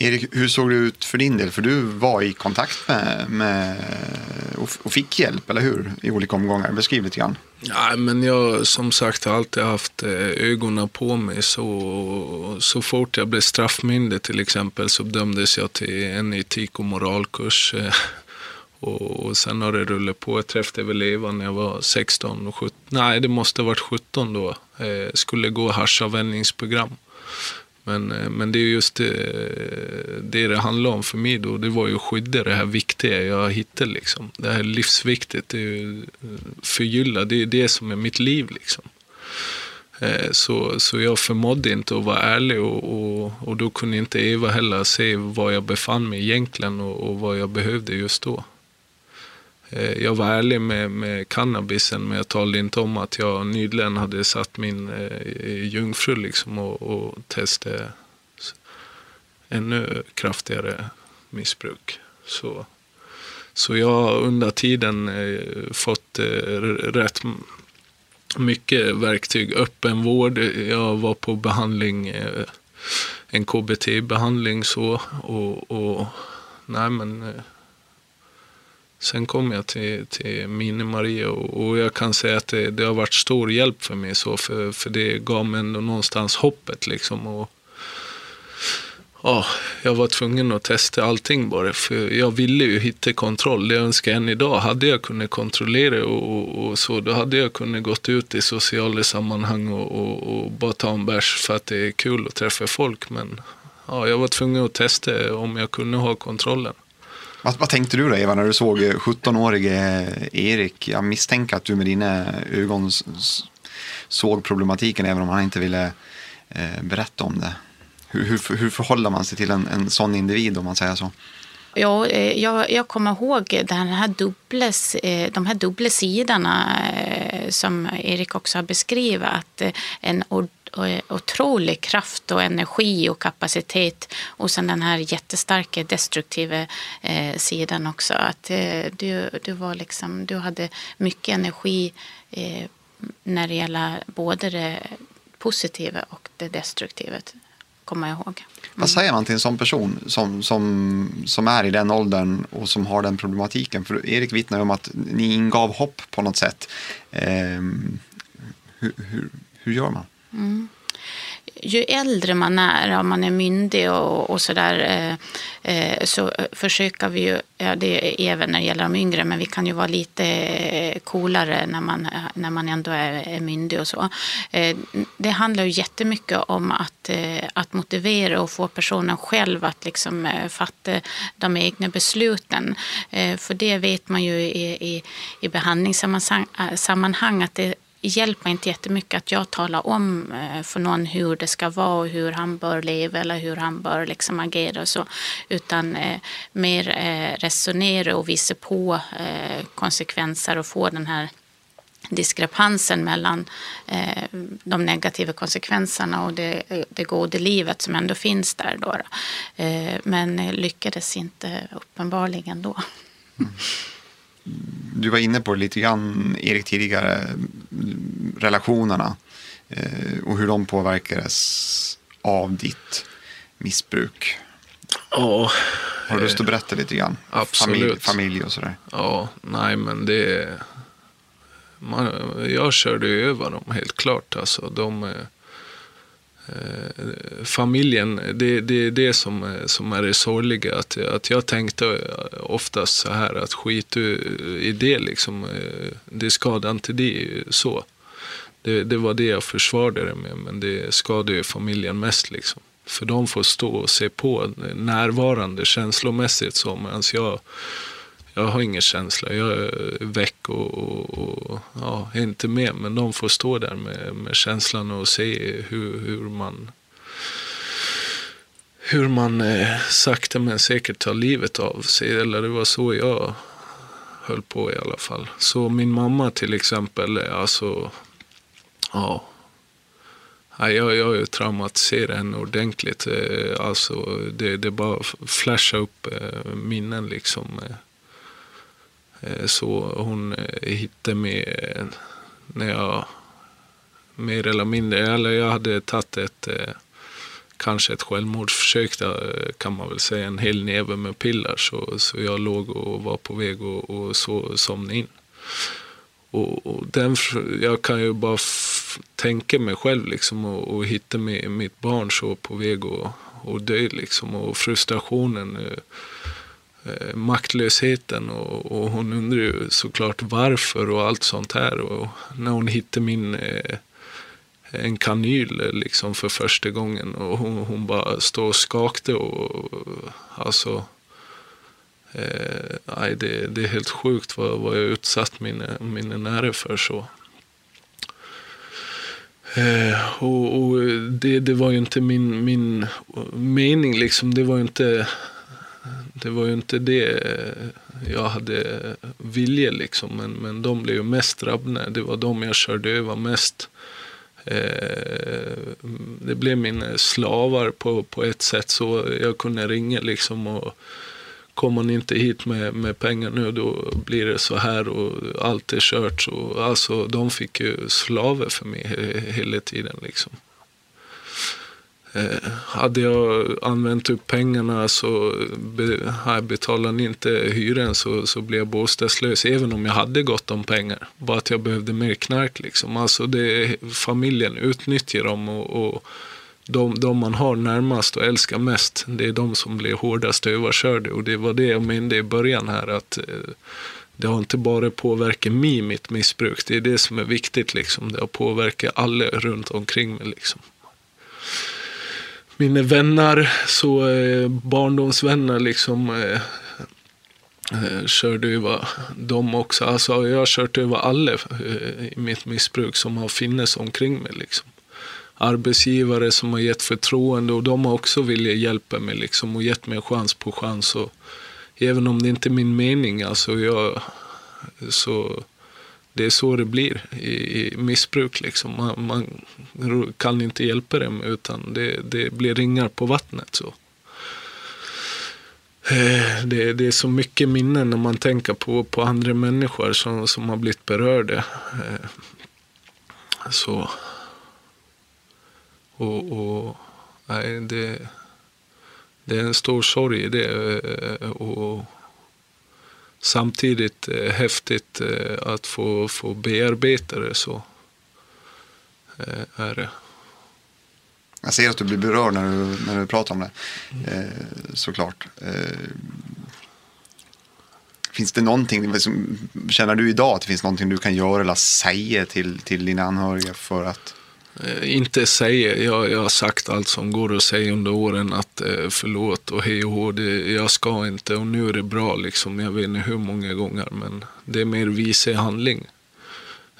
Erik, hur såg det ut för din del? För du var i kontakt med, med och fick hjälp, eller hur? I olika omgångar. Beskriv lite grann. Ja, men jag som sagt har alltid haft eh, ögonen på mig. Så, så fort jag blev straffmyndig till exempel så dömdes jag till en etik och moralkurs. Eh, och, och sen har det rullat på. Jag träffade väl Eva när jag var 16 och 17. Nej, det måste ha varit 17 då. Eh, skulle gå haschavvänjningsprogram. Men, eh, men det är just eh, det, det handlar om för mig då. Det var ju att skydda det här viktiga jag hittade liksom. Det här livsviktigt. Det är ju eh, förgylla. Det är det som är mitt liv liksom. Så, så jag förmådde inte att vara ärlig och, och, och då kunde inte Eva heller se var jag befann mig egentligen och, och vad jag behövde just då. Eh, jag var ärlig med, med cannabisen men jag talade inte om att jag nyligen hade satt min eh, jungfru liksom och, och testade ännu kraftigare missbruk. Så, så jag har under tiden eh, fått eh, rätt mycket verktyg. Öppenvård, jag var på behandling, eh, en KBT-behandling så och, och nej men eh, Sen kom jag till, till Mini-Maria och, och, jag kan säga att det, det, har varit stor hjälp för mig. Så för, för det gav mig ändå någonstans hoppet. Liksom, och, ja, jag var tvungen att testa allting bara. För jag ville ju hitta kontroll. Det jag önskar än idag. Hade jag kunnat kontrollera och, och, och, så, då hade jag kunnat gått ut i sociala sammanhang och, och, bara ta en bärs för att det är kul att träffa folk. Men ja, jag var tvungen att testa om jag kunde ha kontrollen. Vad, vad, tänkte du då Eva när du såg eh, 17-årige eh, Erik? Jag misstänker att du med dina ögon såg problematiken även om han inte ville eh, berätta om det. Hur, hur, hur förhåller man sig till en, en sån individ om man säger så? Ja, eh, jag, jag kommer ihåg den här dubbles, eh, de här dubbla sidorna eh, som Erik också har beskrivit. Att en otrolig kraft och energi och kapacitet och sen den här jättestarka destruktiva eh, sidan också. Att eh, du, du, var liksom, du hade mycket energi eh, när det gäller både det positiva och det destruktiva, kommer jag ihåg. Mm. Vad säger man till en sån person som, som, som är i den åldern och som har den problematiken? För Erik vittnar om att ni ingav hopp på något sätt. Eh, hur, hur, hur gör man? Mm. Ju äldre man är, om man är myndig och, och sådär, eh, eh, så försöker vi ju, ja, det är även när det gäller de yngre, men vi kan ju vara lite eh, coolare när man, när man ändå är, är myndig och så. Eh, det handlar ju jättemycket om att, eh, att motivera och få personen själv att liksom eh, fatta de egna besluten. Eh, för det vet man ju i, i, i behandlingssammanhang eh, att det hjälper inte jättemycket att jag talar om eh, för någon hur det ska vara och hur han bör leva eller hur han bör liksom agera och så. Utan eh, mer eh, resonera och visa på eh, konsekvenser och få den här diskrepansen mellan eh, de negativa konsekvenserna och det, eh, det goda livet som ändå finns där. Då, eh, men lyckades inte uppenbarligen då. Mm. Du var inne på det lite grann, Erik, tidigare, relationerna eh, och hur de påverkades av ditt missbruk. Ja. Har du lust att berätta lite grann? Absolut. Familj, familj och sådär. Ja, nej men det man, jag körde över dem helt klart. Alltså, de, eh, Eh, familjen, det, det är det som, eh, som är det sorgliga. Att, att jag tänkte eh, oftast så här att skit i det liksom. Det skadar inte det så. Det, det var det jag försvarade det med, men det skadar ju familjen mest liksom. För de får stå och se på närvarande känslomässigt så, medan jag jag har ingen känsla. Jag är väck och, och, och ja, är inte med. Men de får stå där med, med känslan och se hur, hur man hur man eh, sakta men säkert tar livet av sig. Eller det var så jag höll på i alla fall. Så min mamma till exempel, eh, alltså, ja. Jag, jag ju traumatiserat henne ordentligt. Eh, alltså, det, det bara flashar upp eh, minnen liksom. Eh, så hon eh, hittade mig eh, när jag mer eller mindre, eller jag hade tagit ett kanske ett självmordsförsök där kan man väl säga, en hel näve med piller. Så, så jag låg och var på väg och, och så, somna in. Och, och, den, jag kan ju bara tänka mig själv liksom och, och hitta mig, mitt barn så på väg att och dö liksom och frustrationen. Eh, maktlösheten och, och, hon undrar ju såklart varför och allt sånt här. Och när hon hittade min eh, en kanyl eh, liksom för första gången och hon, hon bara står och skakade och alltså eh, det, det är helt sjukt vad, vad jag utsatt mina, mina nära för så. Eh, och, och det, det var ju inte min, min mening liksom. Det var ju inte det var ju inte det jag hade vilja liksom. Men, men de blev ju mest drabbade. Det var de jag körde över mest. Eh, det blev mina slavar på, på ett sätt så jag kunde ringa liksom och kommer ni inte hit med, med pengar nu då blir det så här och allt är kört. Så, alltså de fick ju slavar för mig hela tiden liksom. Eh, hade jag använt upp pengarna så betalade ni inte hyran så, så blev jag bostadslös. Även om jag hade gott om pengar. Bara att jag behövde mer knark. Liksom. Alltså det, familjen utnyttjar dem och, och de, de, man har närmast och älskar mest. Det är de som blir hårdast överkörda. Och det var det jag menade i början här. att eh, det har inte bara påverkat mig, mitt missbruk. Det är det som är viktigt. Liksom. Det har påverkat alla runt omkring mig. Liksom mina vänner, så eh, barndomsvänner liksom eh, eh, körde över dem också. Alltså jag har kört över alla eh, i mitt missbruk som har funnits omkring mig liksom. Arbetsgivare som har gett förtroende och de har också velat hjälpa mig liksom och gett mig chans på chans. Och, även om det inte är min mening, alltså jag, så det är så det blir i, i missbruk. Liksom. Man, man, kan inte hjälpa dem utan det, det blir ringar på vattnet. Så. Eh, det, det, är så mycket minnen när man tänker på, på andra människor som, som har blivit berörda. Eh, så. Och, och nej, det, det är en stor sorg i det. Eh, och, samtidigt eh, häftigt eh, att få, få bearbeta det så. Eh, är det. Jag ser att du blir berörd när du, när du pratar om det, eh, såklart. Eh, finns det någonting, känner du idag att det finns någonting du kan göra eller säga till, till dina anhöriga för att Eh, inte säga, jag, jag har sagt allt som går att säga under åren att eh, förlåt och hej och hå, det, jag ska inte och nu är det bra liksom. Jag vet inte hur många gånger men det är mer visa i handling.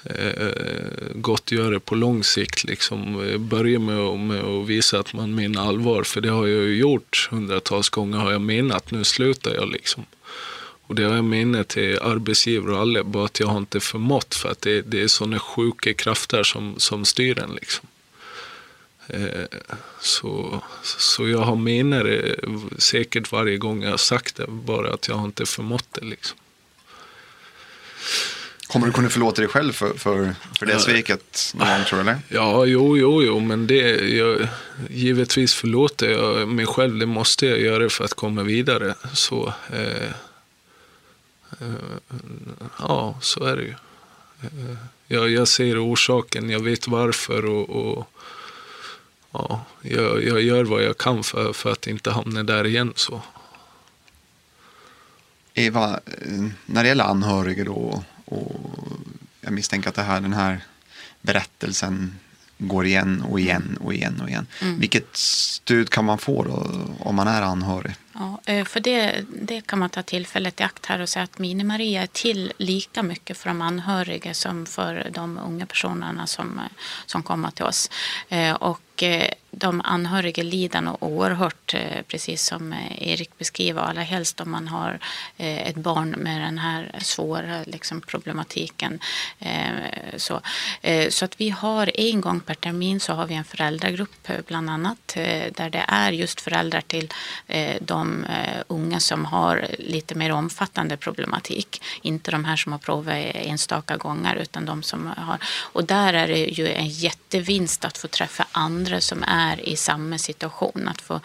Eh, det på lång sikt liksom. Eh, börja med, med att visa att man menar allvar för det har jag ju gjort hundratals gånger har jag menat, nu slutar jag liksom. Och det har jag menat till arbetsgivare och alla, bara att jag har inte förmått för att det, det är sådana sjuka krafter som, som styr en. Liksom. Eh, så, så jag har menat det säkert varje gång jag har sagt det, bara att jag har inte förmått det. Liksom. Kommer du kunna förlåta dig själv för, för, för det sveket någon gång, tror du? Eller? Ja, jo, jo, jo, men det, jag, givetvis förlåter jag mig själv. Det måste jag göra för att komma vidare. Så, eh, ja, så är det ju. Eh, jag, jag ser orsaken, jag vet varför och, och ja, jag, jag gör vad jag kan för, för att inte hamna där igen. Så. Eva, eh, när det gäller anhöriga då och jag misstänker att det här, den här berättelsen går igen och igen och igen och igen. Mm. Vilket stöd kan man få då om man är anhörig? Ja, eh, för det, det kan man ta tillfället i akt här och säga att Mini-Maria är till lika mycket för de anhöriga som för de unga personerna som, eh, som kommer till oss. Eh, och de anhöriga lider nog oerhört, precis som Erik beskriver, allra helst om man har ett barn med den här svåra liksom, problematiken. Så, så att vi har en gång per termin så har vi en föräldragrupp bland annat där det är just föräldrar till de uh, unga som har lite mer omfattande problematik. Inte de här som har provat enstaka gånger utan de som har... Och där är det ju en jättevinst att få träffa andra som är i samma situation. Att få,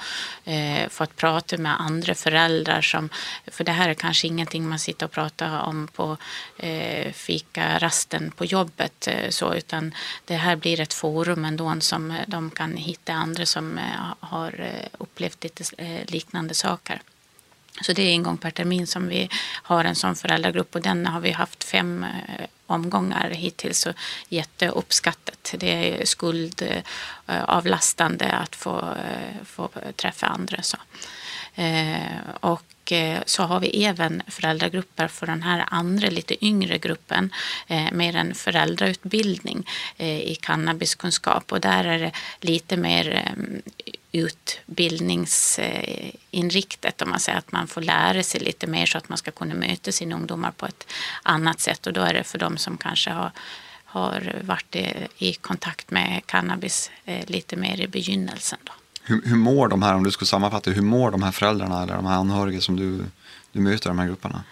eh, få att prata med andra föräldrar som... För det här är kanske ingenting man sitter och pratar om på uh, fikarasten på jobbet eh, så utan det här blir ett forum ändå som de kan hitta andra som har upplevt lite liknande saker saker. Så det är en gång per termin som vi har en sån föräldragrupp och den har vi haft fem eh, omgångar hittills så jätteuppskattat. Det är skuldavlastande eh, att få, eh, få träffa andra. Så. Och och eh, så har vi även föräldragrupper för den här andra lite yngre gruppen eh, med en föräldrautbildning eh, i cannabiskunskap och där är det lite mer utbildningsinriktat om man säger att man får lära sig lite mer så att man ska kunna möta sina ungdomar på ett annat sätt och då är det för dem som kanske har har varit i kontakt med cannabis eh, lite mer i begynnelsen. Då. Hur, hur mår de här, om du skulle sammanfatta, hur mår de här föräldrarna eller de här anhöriga som du, du möter i de här grupperna?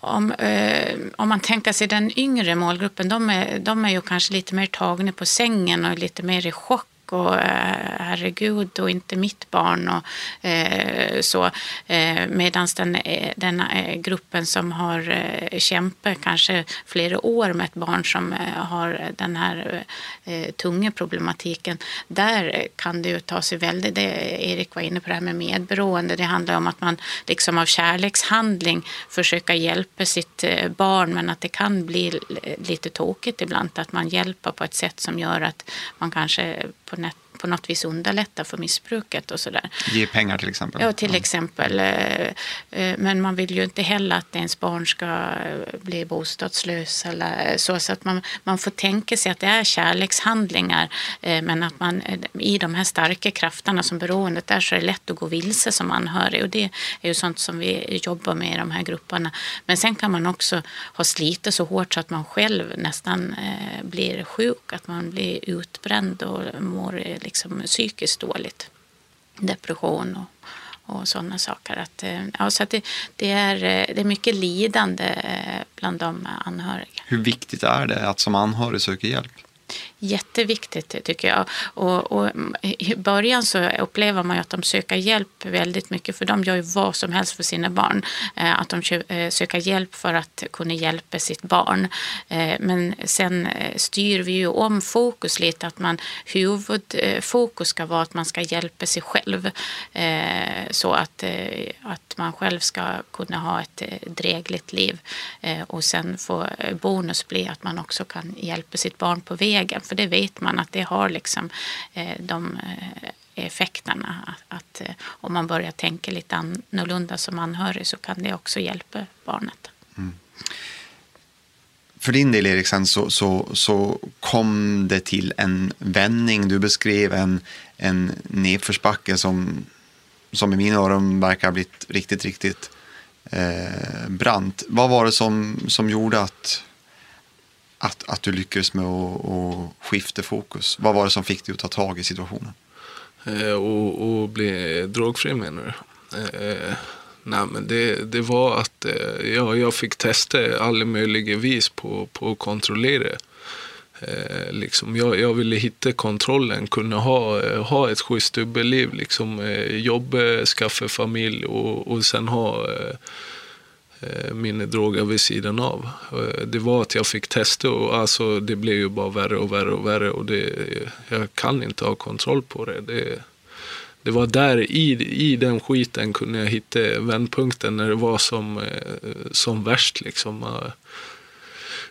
Om, eh, om man tänker sig den yngre målgruppen, de är, de är ju kanske lite mer tagna på sängen och lite mer i chock och eh, herregud och inte mitt barn och eh, så. Eh, Medan den, eh, den eh, gruppen som har eh, kämpat kanske flera år med ett barn som har den här tunga problematiken. Där kan det ju ta sig väldigt, det Erik var inne på det här med medberoende. Det handlar om att man liksom av kärlekshandling försöker hjälpa sitt barn men att det kan bli lite tokigt ibland att man hjälper på ett sätt som gör att man kanske på nät, på något vis underlätta för missbruket och sådär. Ge pengar till exempel? Ja, till exempel. Eh, eh, men man vill ju inte heller att ens barn ska eh, bli bostadslös eller så. Så att man, man får tänka sig att det är kärlekshandlingar men att man i de här starka krafterna som beroendet är så är det lätt att gå vilse som anhörig och det är ju sånt som vi jobbar med i de här grupperna. Men sen kan man också ha slitit så hårt så att man själv nästan blir sjuk, att man blir utbränd och mår liksom psykiskt dåligt. Depression och, och sådana saker. Att, eh, ja, så att det, det, är, eh, det är mycket lidande eh, bland de anhöriga. Hur viktigt är det att som anhörig söka hjälp? Jätteviktigt tycker jag. Och, och, I början så upplever man ju att de söker hjälp väldigt mycket för de gör ju vad som helst för sina barn. Eh, att de eh, söker hjälp för att kunna hjälpa sitt barn. Eh, men sen styr vi ju om fokus lite att man huvudfokus ska vara att man ska hjälpa sig själv. Så att, att man själv ska kunna ha ett drägligt liv. Och sen får bonus bli att man också kan hjälpa sitt barn på vägen för det vet man att det har liksom eh, de eh, effekterna. Att, att eh, om man börjar tänka lite annorlunda som anhörig så kan det också hjälpa barnet. Mm. För din del Eriksen så, så, så kom det till en vändning. Du beskrev en, en nedförsbacke som, som i mina öron verkar ha blivit riktigt, riktigt eh, brant. Vad var det som, som gjorde att, att, att du lyckades med att, att skifta fokus? Vad var det som fick dig att ta tag i situationen? Eh, och, och bli drogfri menar du? Eh, nej men det, det var att eh, ja, jag fick testa alla möjliga vis på, på att kontrollera. Eh, liksom, jag, jag ville hitta kontrollen, kunna ha, eh, ha ett schysst dubbelliv. Liksom, eh, jobba, skaffa familj och, och sen ha eh, Eh, min droga droger vid sidan av. Eh, det var att jag fick testa och alltså, det blev ju bara värre och värre och värre. Och det, jag kan inte ha kontroll på det. det det var där i, i den skiten kunde jag hitta vändpunkten när det var som, eh, som värst. Liksom.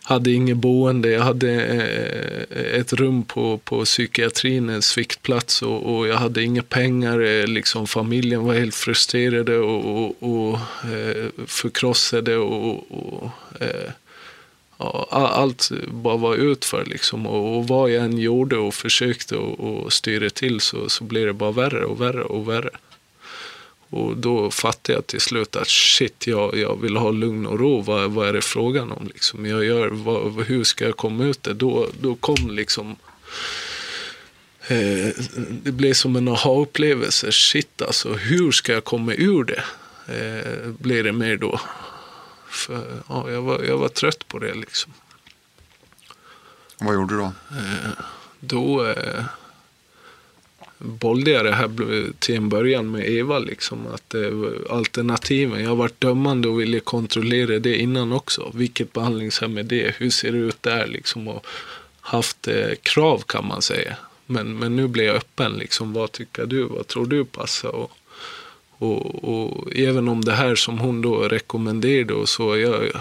Hade inget boende, jag hade eh, ett rum på, på psykiatrin, en sviktplats och, och jag hade inga pengar. Eh, liksom, familjen var helt frustrerade och, och, och eh, förkrossade. och, och eh, ja, allt bara var utför liksom. Och, och vad jag än gjorde och försökte och, och styra till så, så blev det bara värre och värre och värre. Och då fattade jag till slut att shit, jag, jag vill ha lugn och ro. Vad, vad är det frågan om? Liksom? Jag gör, vad, hur ska jag komma ut det? Då, då kom liksom... Eh, det blev som en aha-upplevelse. Shit alltså, hur ska jag komma ur det? Eh, blev det mer då. För, ja, jag, var, jag var trött på det liksom. vad gjorde du då? Eh, då eh, bollade jag det här till en början med Eva. Liksom, att eh, alternativen, jag har varit dömande och ville kontrollera det innan också. Vilket behandlingshem är det? Hur ser det ut där? Liksom, och haft eh, krav kan man säga. Men, men nu blir jag öppen. Liksom, vad tycker du? Vad tror du passar? Och, och, och, även om det här som hon då rekommenderade och så, jag,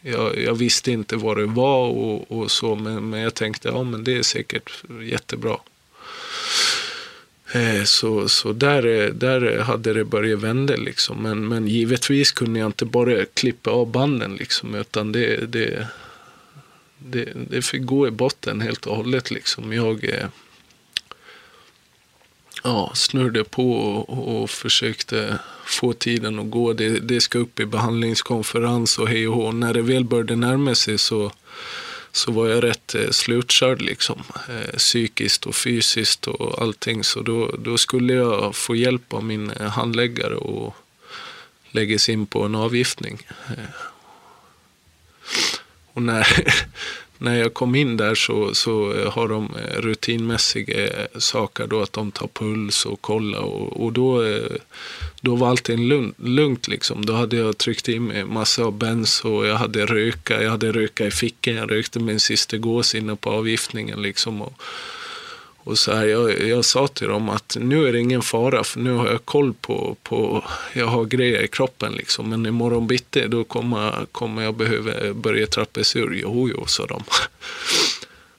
jag, jag visste inte vad det var och, och så, men, men jag tänkte ja men det är säkert jättebra. Eh, så, så där, eh, där eh, hade det börjat vända liksom. Men, men givetvis kunde jag inte bara klippa av banden liksom, utan det, det, det, det fick gå i botten helt och hållet liksom. Jag, ja, snurrade på och, och, försökte få tiden att gå. Det, det ska upp i behandlingskonferens och hej och hå. När det väl började närma sig så, så var jag rätt eh, slutkörd liksom. Eh, psykiskt och fysiskt och allting. Så då, då skulle jag få hjälp av min eh, handläggare och läggas in på en avgiftning. Och när, när jag kom in där så, så eh, har de eh, rutinmässiga eh, saker då att de tar puls och kollar och, och då, då var allting lugnt, lugnt liksom. Då hade jag tryckt in mig massa av benzo, jag hade röka, jag hade röka i fickan, jag rökte min sista gås inne på avgiftningen liksom. Och, och så här, jag, jag sa till dem att nu är det ingen fara för nu har jag koll på, på jag har grejer i kroppen liksom. Men imorgon bitti då kommer, kommer jag behöva börja trappas ur. Jo, jo, sa de.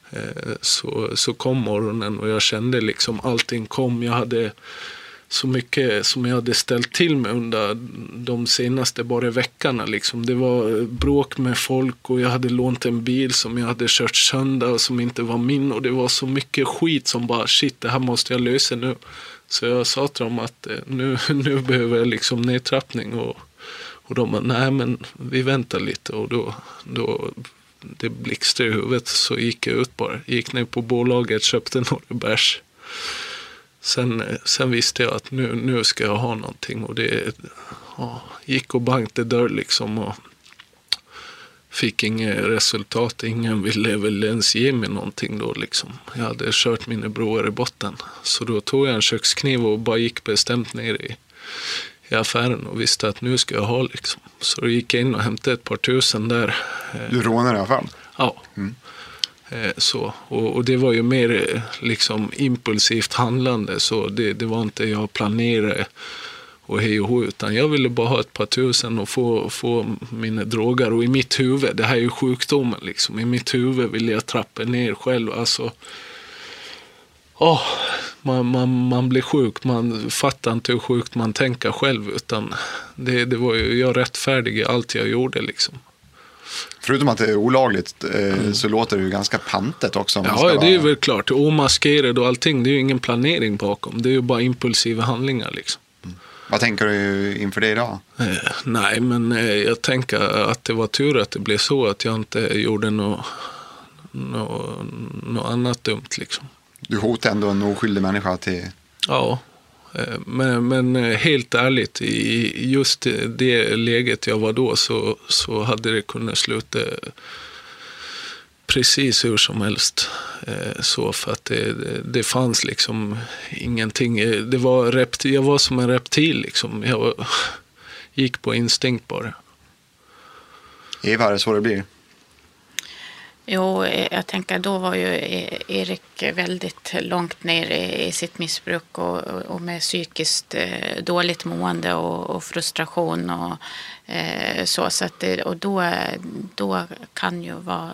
Eh, så, så kom morgonen och jag kände liksom allting kom. Jag hade så mycket som jag hade ställt till med under de senaste bara veckorna. Liksom. Det var eh, bråk med folk och jag hade lånt en bil som jag hade kört sönder och som inte var min. Och det var så mycket skit som bara shit, det här måste jag lösa nu. Så jag sa till dem att eh, nu, nu behöver jag liksom nedtrappning. Och, och de bara, nej men vi väntar lite. Och då, då det blixtrade i huvudet så gick jag ut bara. Gick ner på bolaget, köpte några bärs Sen, sen visste jag att nu, nu ska jag ha någonting och det ja, gick och bankade dörr liksom. Och fick inget resultat. Ingen ville väl ens ge mig någonting då liksom. Jag hade kört mina broar i botten. Så då tog jag en kökskniv och bara gick bestämt ner i, i affären och visste att nu ska jag ha liksom. Så då gick jag in och hämtade ett par tusen där. Du rånade affären? Ja. Mm. Eh, så. Och, och, det var ju mer eh, liksom impulsivt handlande, så det, det var inte jag planerade och hej och hå, utan jag ville bara ha ett par tusen och få, få mina droger. Och i mitt huvud, det här är ju sjukdomen liksom, i mitt huvud ville jag trappa ner själv. Alltså, oh, man, man, man blir sjuk, man fattar inte hur sjukt man tänker själv, utan det, det var ju, jag rättfärdigade allt jag gjorde liksom. Förutom att det är olagligt eh, mm. så låter det ju ganska pantet också. Ja, det är väl klart. Omaskerad och allting. Det är ju ingen planering bakom. Det är ju bara impulsiva handlingar liksom. Mm. Vad tänker du inför det idag? Eh, nej, men eh, jag tänker att det var tur att det blev så att jag inte gjorde något nå, nå annat dumt. Liksom. Du hotade ändå en oskyldig människa till... Ja, Eh, men, men eh, helt ärligt, i just det läget jag var då så, så hade det kunnat sluta precis hur som helst. Eh, så för att det, det fanns liksom ingenting. Det var reptil, jag var som en reptil liksom. Jag var, gick på instinkt bara. Eva, är det så det blir? Jo, eh, jag tänker då var ju eh, Erik väldigt långt ner i sitt missbruk och, och med psykiskt eh, dåligt mående och, och frustration och eh, så. så att det, och då, då kan ju vad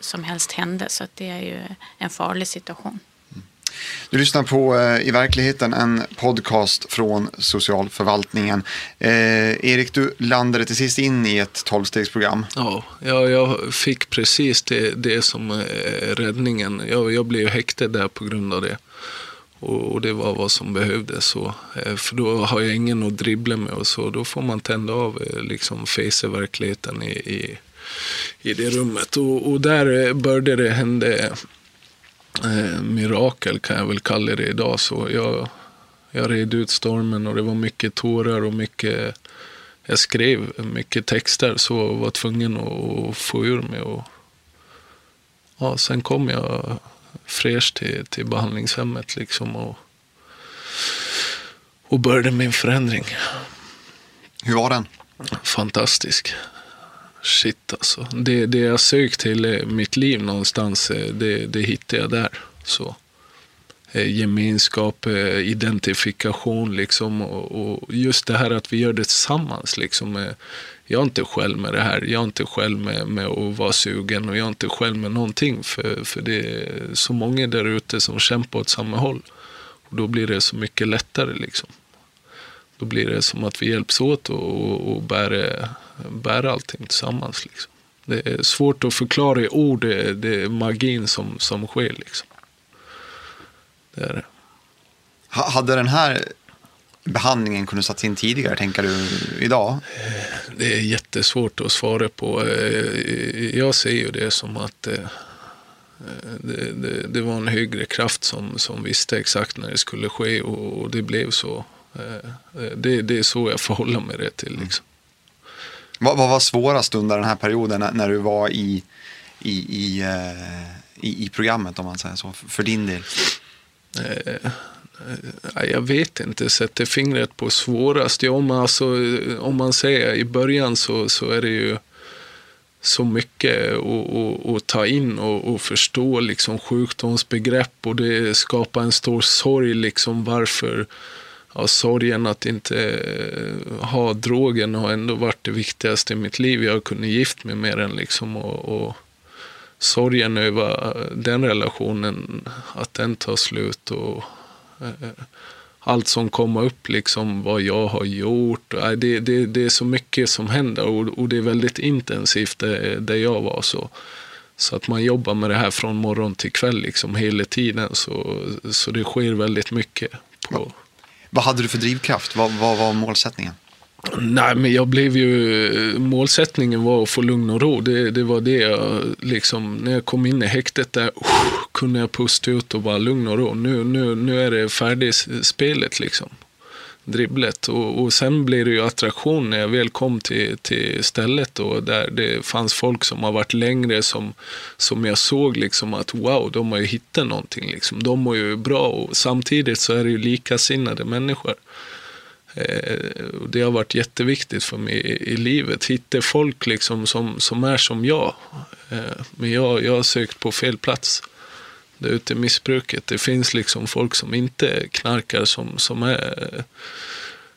som helst hända. Så det är ju en farlig situation. Du lyssnar på eh, I verkligheten en podcast från socialförvaltningen. Eh, Erik, du landade till sist in i ett tolvstegsprogram. Ja, jag, jag fick precis det, det som är eh, räddningen. Jag, jag blev häktad där på grund av det. Och, och, det var vad som behövdes. Så, eh, för då har jag ingen att dribbla med och så. Då får man tända av eh, liksom face verkligheten i, i i det rummet. Och, och där eh, började det hända eh, mirakel kan jag väl kalla det idag. Så jag, jag red ut stormen och det var mycket tårar och mycket jag skrev mycket texter så var tvungen att få ur mig. Och, ja, sen kom jag fräsch till, till behandlingshemmet liksom och, och började min förändring. Hur var den? Fantastisk shit alltså. Det, det jag sökt till eh, mitt liv någonstans, eh, det, det hittade jag där. Så. Eh, gemenskap, identifikation liksom. Och, och, just det här att vi gör det tillsammans. Liksom. Jag är inte själv med det här. Jag är inte själv med, med att vara sugen och jag är inte själv med någonting. För, för det är så många där ute som kämpar åt samma håll. Och då blir det så mycket lättare liksom. Då blir det som att vi hjälps åt och, och bär bära allting tillsammans. Liksom. Det är svårt att förklara i ord, det, det är magin som, som sker. Liksom. Det är det. Hade den här behandlingen kunnat satts in tidigare, tänker du, idag? Det är jättesvårt att svara på. Eh, jag ser ju det som att eh, det, det, det, var en högre kraft som, som visste exakt när det skulle ske och, och det blev så. Eh, det, det, är så jag förhåller mig det till. Liksom. Vad, vad var svårast under den här perioden när, när du var i, i, i, uh, i, i, programmet, om man säger så, för din del? Jag vet inte, sätter fingret på svårast. Ja, om, alltså, om man säger i början så, så är det ju så mycket att, ta in och, och, förstå liksom sjukdomsbegrepp och det skapar en stor sorg liksom varför ja, sorgen att inte eh, ha drogen har ändå varit det viktigaste i mitt liv. Jag kunde gift mig med den liksom och, och sorgen över eh, den relationen, att den tar slut och eh, allt som kommer upp, liksom vad jag har gjort. Eh, det, det, det är så mycket som händer och, och det är väldigt intensivt där, där jag var. så. Så att man jobbar med det här från morgon till kväll liksom hela tiden. Så, så det sker väldigt mycket. på... Vad hade du för drivkraft? Vad, vad var målsättningen? Nej, men jag blev ju... Målsättningen var att få lugn och ro. Det, det var det jag liksom... När jag kom in i häktet där oh, kunde jag pusta ut och bara lugn och ro. Nu, nu, nu är det färdigt spelet liksom dribblet. Och, och sen blir det ju attraktion när jag väl kom till, till stället då, där det fanns folk som har varit längre som, som jag såg liksom att wow, de har ju hittat någonting. Liksom. De mår ju bra och samtidigt så är det ju likasinnade människor. Eh, det har varit jätteviktigt för mig i, i livet. Hitta folk liksom som, som är som jag. Eh, men jag, jag har sökt på fel plats det ute i missbruket. Det finns liksom folk som inte knarkar som, som, är,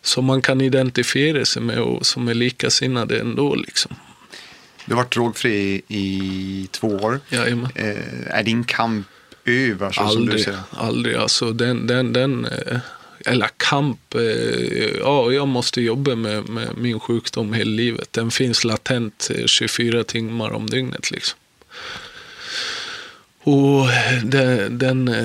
som man kan identifiera sig med och som är likasinnade ändå. Liksom. Du har varit drogfri i två år. Jajamän. Eh, är din kamp över? Så aldrig, som aldrig. Alltså den, den, den, eh, eller kamp, eh, ja, jag måste jobba med, med min sjukdom hela livet. Den finns latent 24 timmar om dygnet. Liksom. Och den, den,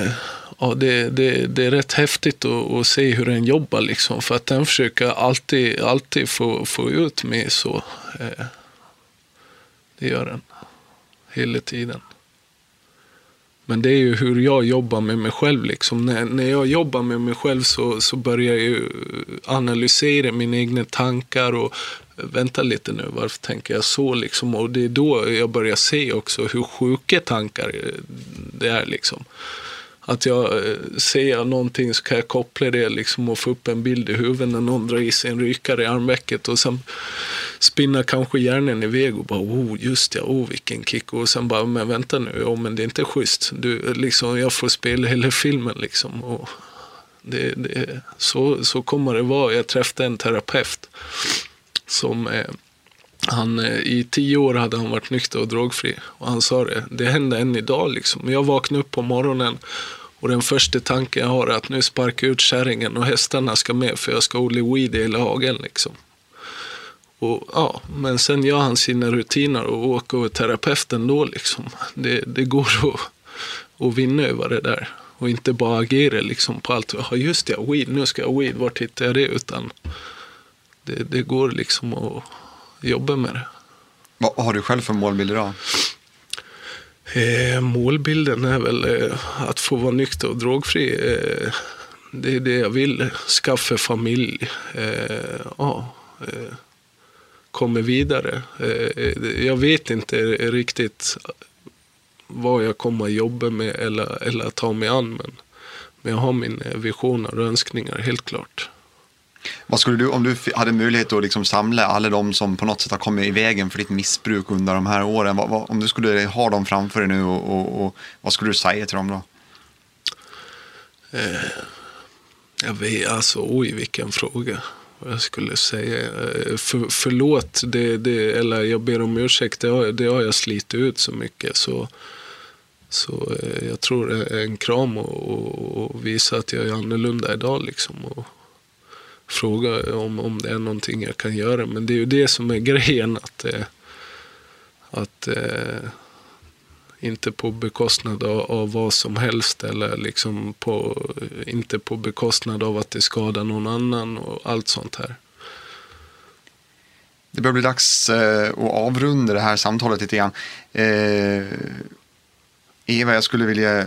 ja, det, det, det är rätt häftigt att, att, se hur den jobbar. Liksom, för att den försöker alltid, alltid få, få ut mig så. Eh, det gör den. Hela tiden. Men det är ju hur jag jobbar med mig själv. Liksom. När, när jag jobbar med mig själv så, så börjar jag ju eh, analysera mina egna tankar och eh, vänta lite nu, varför tänker jag så? Liksom? Och det är då jag börjar se också hur sjuka tankar eh, det är. Liksom. Att jag eh, ser någonting så kan jag koppla det liksom och få upp en bild i huvudet när någon drar i sig en rykare i armvecket och sen spinna kanske hjärnan iväg och bara oh just ja, oh vilken kick och sen bara men vänta nu, oh, men det är inte schysst. Du, liksom, jag får spela hela filmen liksom. Och det, det, så, så kommer det vara. Jag träffade en terapeut som eh, han, eh, I tio år hade han varit nykter och drogfri. Och han sa det, det händer än idag. Liksom. Jag vaknar upp på morgonen och den första tanken jag har är att nu sparkar jag ut kärringen och hästarna ska med för jag ska odla weed i hela hagen. Liksom. Och, ja, men sen gör han sina rutiner och åker och terapeuten då. Liksom. Det, det går att, att vinna över det där. Och inte bara agera liksom på allt. Ja, just det, weed, nu ska jag weed, vart hittar jag det? Utan det, det går liksom att jobba med det. Vad har du själv för målbild idag? Eh, målbilden är väl eh, att få vara nykter och drogfri. Eh, det är det jag vill. Skaffa familj. Eh, ja, eh, kommer vidare. Eh, jag vet inte riktigt vad jag kommer att jobba med eller, eller ta mig an. Men, men jag har mina visioner och önskningar helt klart. Vad skulle du, om du hade möjlighet att liksom samla alla de som på något sätt har kommit i vägen för ditt missbruk under de här åren, vad, vad, om du skulle ha dem framför dig nu, och, och, och, vad skulle du säga till dem då? Eh, jag vet, alltså oj vilken fråga. Jag skulle säga, eh, för, förlåt, det, det, eller jag ber om ursäkt, det har, det har jag slitit ut så mycket. Så, så eh, jag tror en kram och, och, och, visa att jag är annorlunda idag. Liksom, och, fråga om, om det är någonting jag kan göra. Men det är ju det som är grejen. Att, eh, att eh, inte på bekostnad av, av, vad som helst eller liksom på, inte på bekostnad av att det skadar någon annan och allt sånt här. Det börjar bli dags eh, att avrunda det här samtalet lite grann. Eh, Eva, jag skulle vilja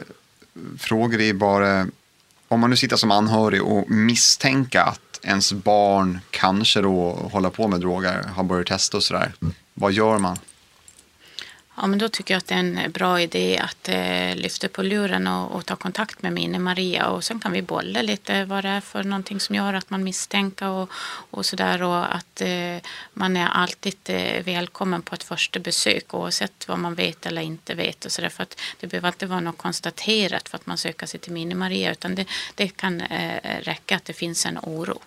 fråga dig bara, om man nu sitter som anhörig och misstänker att ens barn kanske då håller på med droger, har börjat testa och sådär. Mm. Vad gör man? Ja, men då tycker jag att det är en eh, bra idé att eh, lyfta på luren och, och ta kontakt med Mine Maria. Och sen kan vi bolla lite vad det är för någonting som gör att man misstänker och, och sådär. Och att eh, man är alltid eh, välkommen på ett första besök oavsett vad man vet eller inte vet och sådär. För att det behöver inte vara något konstaterat för att man söker sig till Mine Maria utan det, det kan eh, räcka att det finns en oro.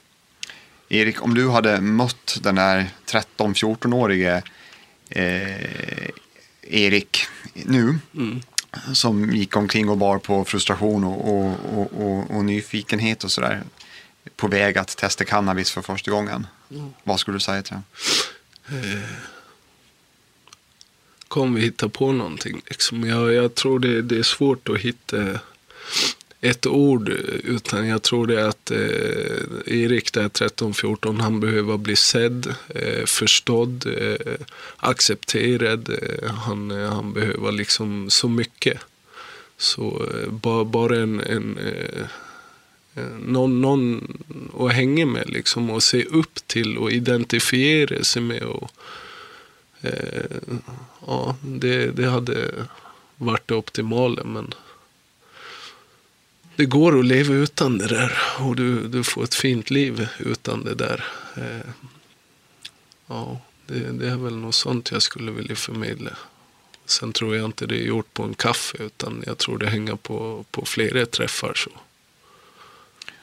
Erik, om du hade mött den där 13-14-årige eh, Erik nu, mm. som gick omkring och bar på frustration och, och, och, och, nyfikenhet och sådär, på väg att testa cannabis för första gången. Mm. Vad skulle du säga till honom? Eh, kom vi hitta på någonting. Liksom. Jag, jag tror det, det är svårt att hitta ett ord, utan jag tror det är att eh, Erik där 13-14, han behöver bli sedd, eh, förstådd, eh, accepterad. Eh, han, eh, han behöver liksom så mycket. Så eh, bara, bara en, en eh, någon, någon att hänga med liksom och se upp till och identifiera sig med. Och, eh, ja, det, det hade varit det optimala. Men det går att leva utan det där och du, du får ett fint liv utan det där. Eh, ja, det, det, är väl något sånt jag skulle vilja förmedla. Sen tror jag inte det är gjort på en kaffe utan jag tror det hänger på, på flera träffar. Så.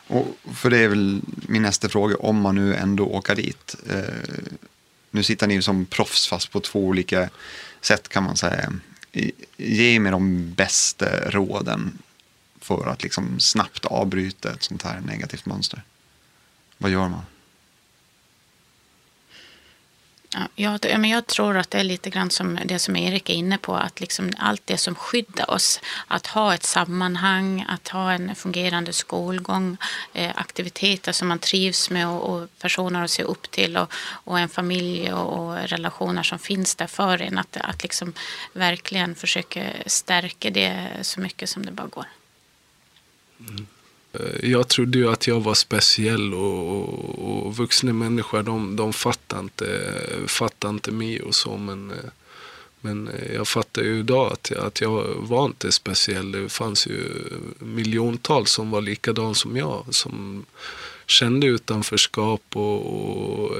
Och för det är väl min nästa fråga, om man nu ändå åker dit. Eh, nu sitter ni som proffs fast på två olika sätt kan man säga. Ge mig de bästa råden för att liksom snabbt avbryta ett sånt här negativt mönster? Vad gör man? Ja, jag, men jag tror att det är lite grann som det som Erik är inne på, att liksom allt det som skyddar oss, att ha ett sammanhang, att ha en fungerande skolgång, eh, aktiviteter som man trivs med och, och, personer att se upp till och, och en familj och, och, relationer som finns där för en, att, att liksom verkligen försöka stärka det så mycket som det bara går. Eh, jag trodde ju att jag var speciell och, och, och vuxna människor de, de fattar, inte, fattar inte mig och så. Men, eh, men eh, jag fattar ju idag att, att jag var inte speciell. Det fanns ju miljontals som var likadana som jag. Som kände utanförskap och, och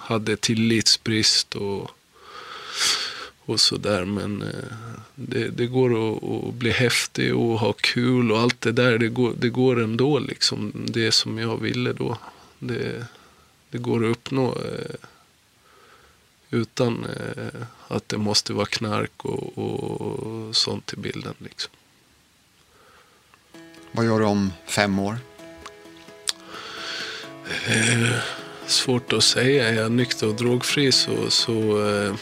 hade tillitsbrist. och och sådär. Men eh, det, det går att, att, bli häftig och ha kul och allt det där. Det går, det går ändå liksom. Det som jag ville då. Det, det går att uppnå eh, utan eh, att det måste vara knark och, och sånt i bilden. Liksom. Vad gör du om fem år? Eh, svårt att säga. Är jag nykter och drogfri så, så eh,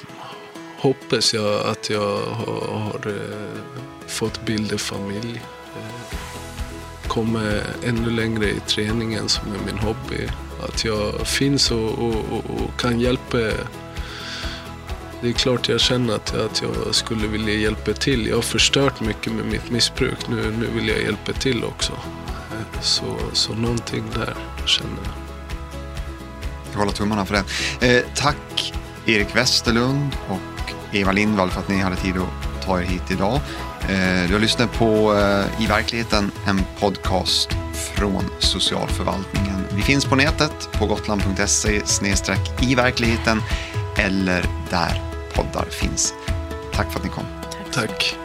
hoppas jag att jag har, har eh, fått bilda familj. Eh, Kommer ännu längre i träningen som är min hobby. Att jag finns och, och, och, kan hjälpa. Det är klart jag känner att, att jag skulle vilja hjälpa till. Jag har förstört mycket med mitt missbruk. Nu, nu vill jag hjälpa till också. Eh, så, så någonting där känner jag. Jag håller tummarna för det. Eh, tack Erik Westerlund och Eva Lindvall för att ni hade tid att ta er hit idag. Eh, du har lyssnat på eh, I verkligheten, en podcast från socialförvaltningen. Vi finns på nätet på gotland.se i verkligheten eller där poddar finns. Tack för att ni kom. Tack.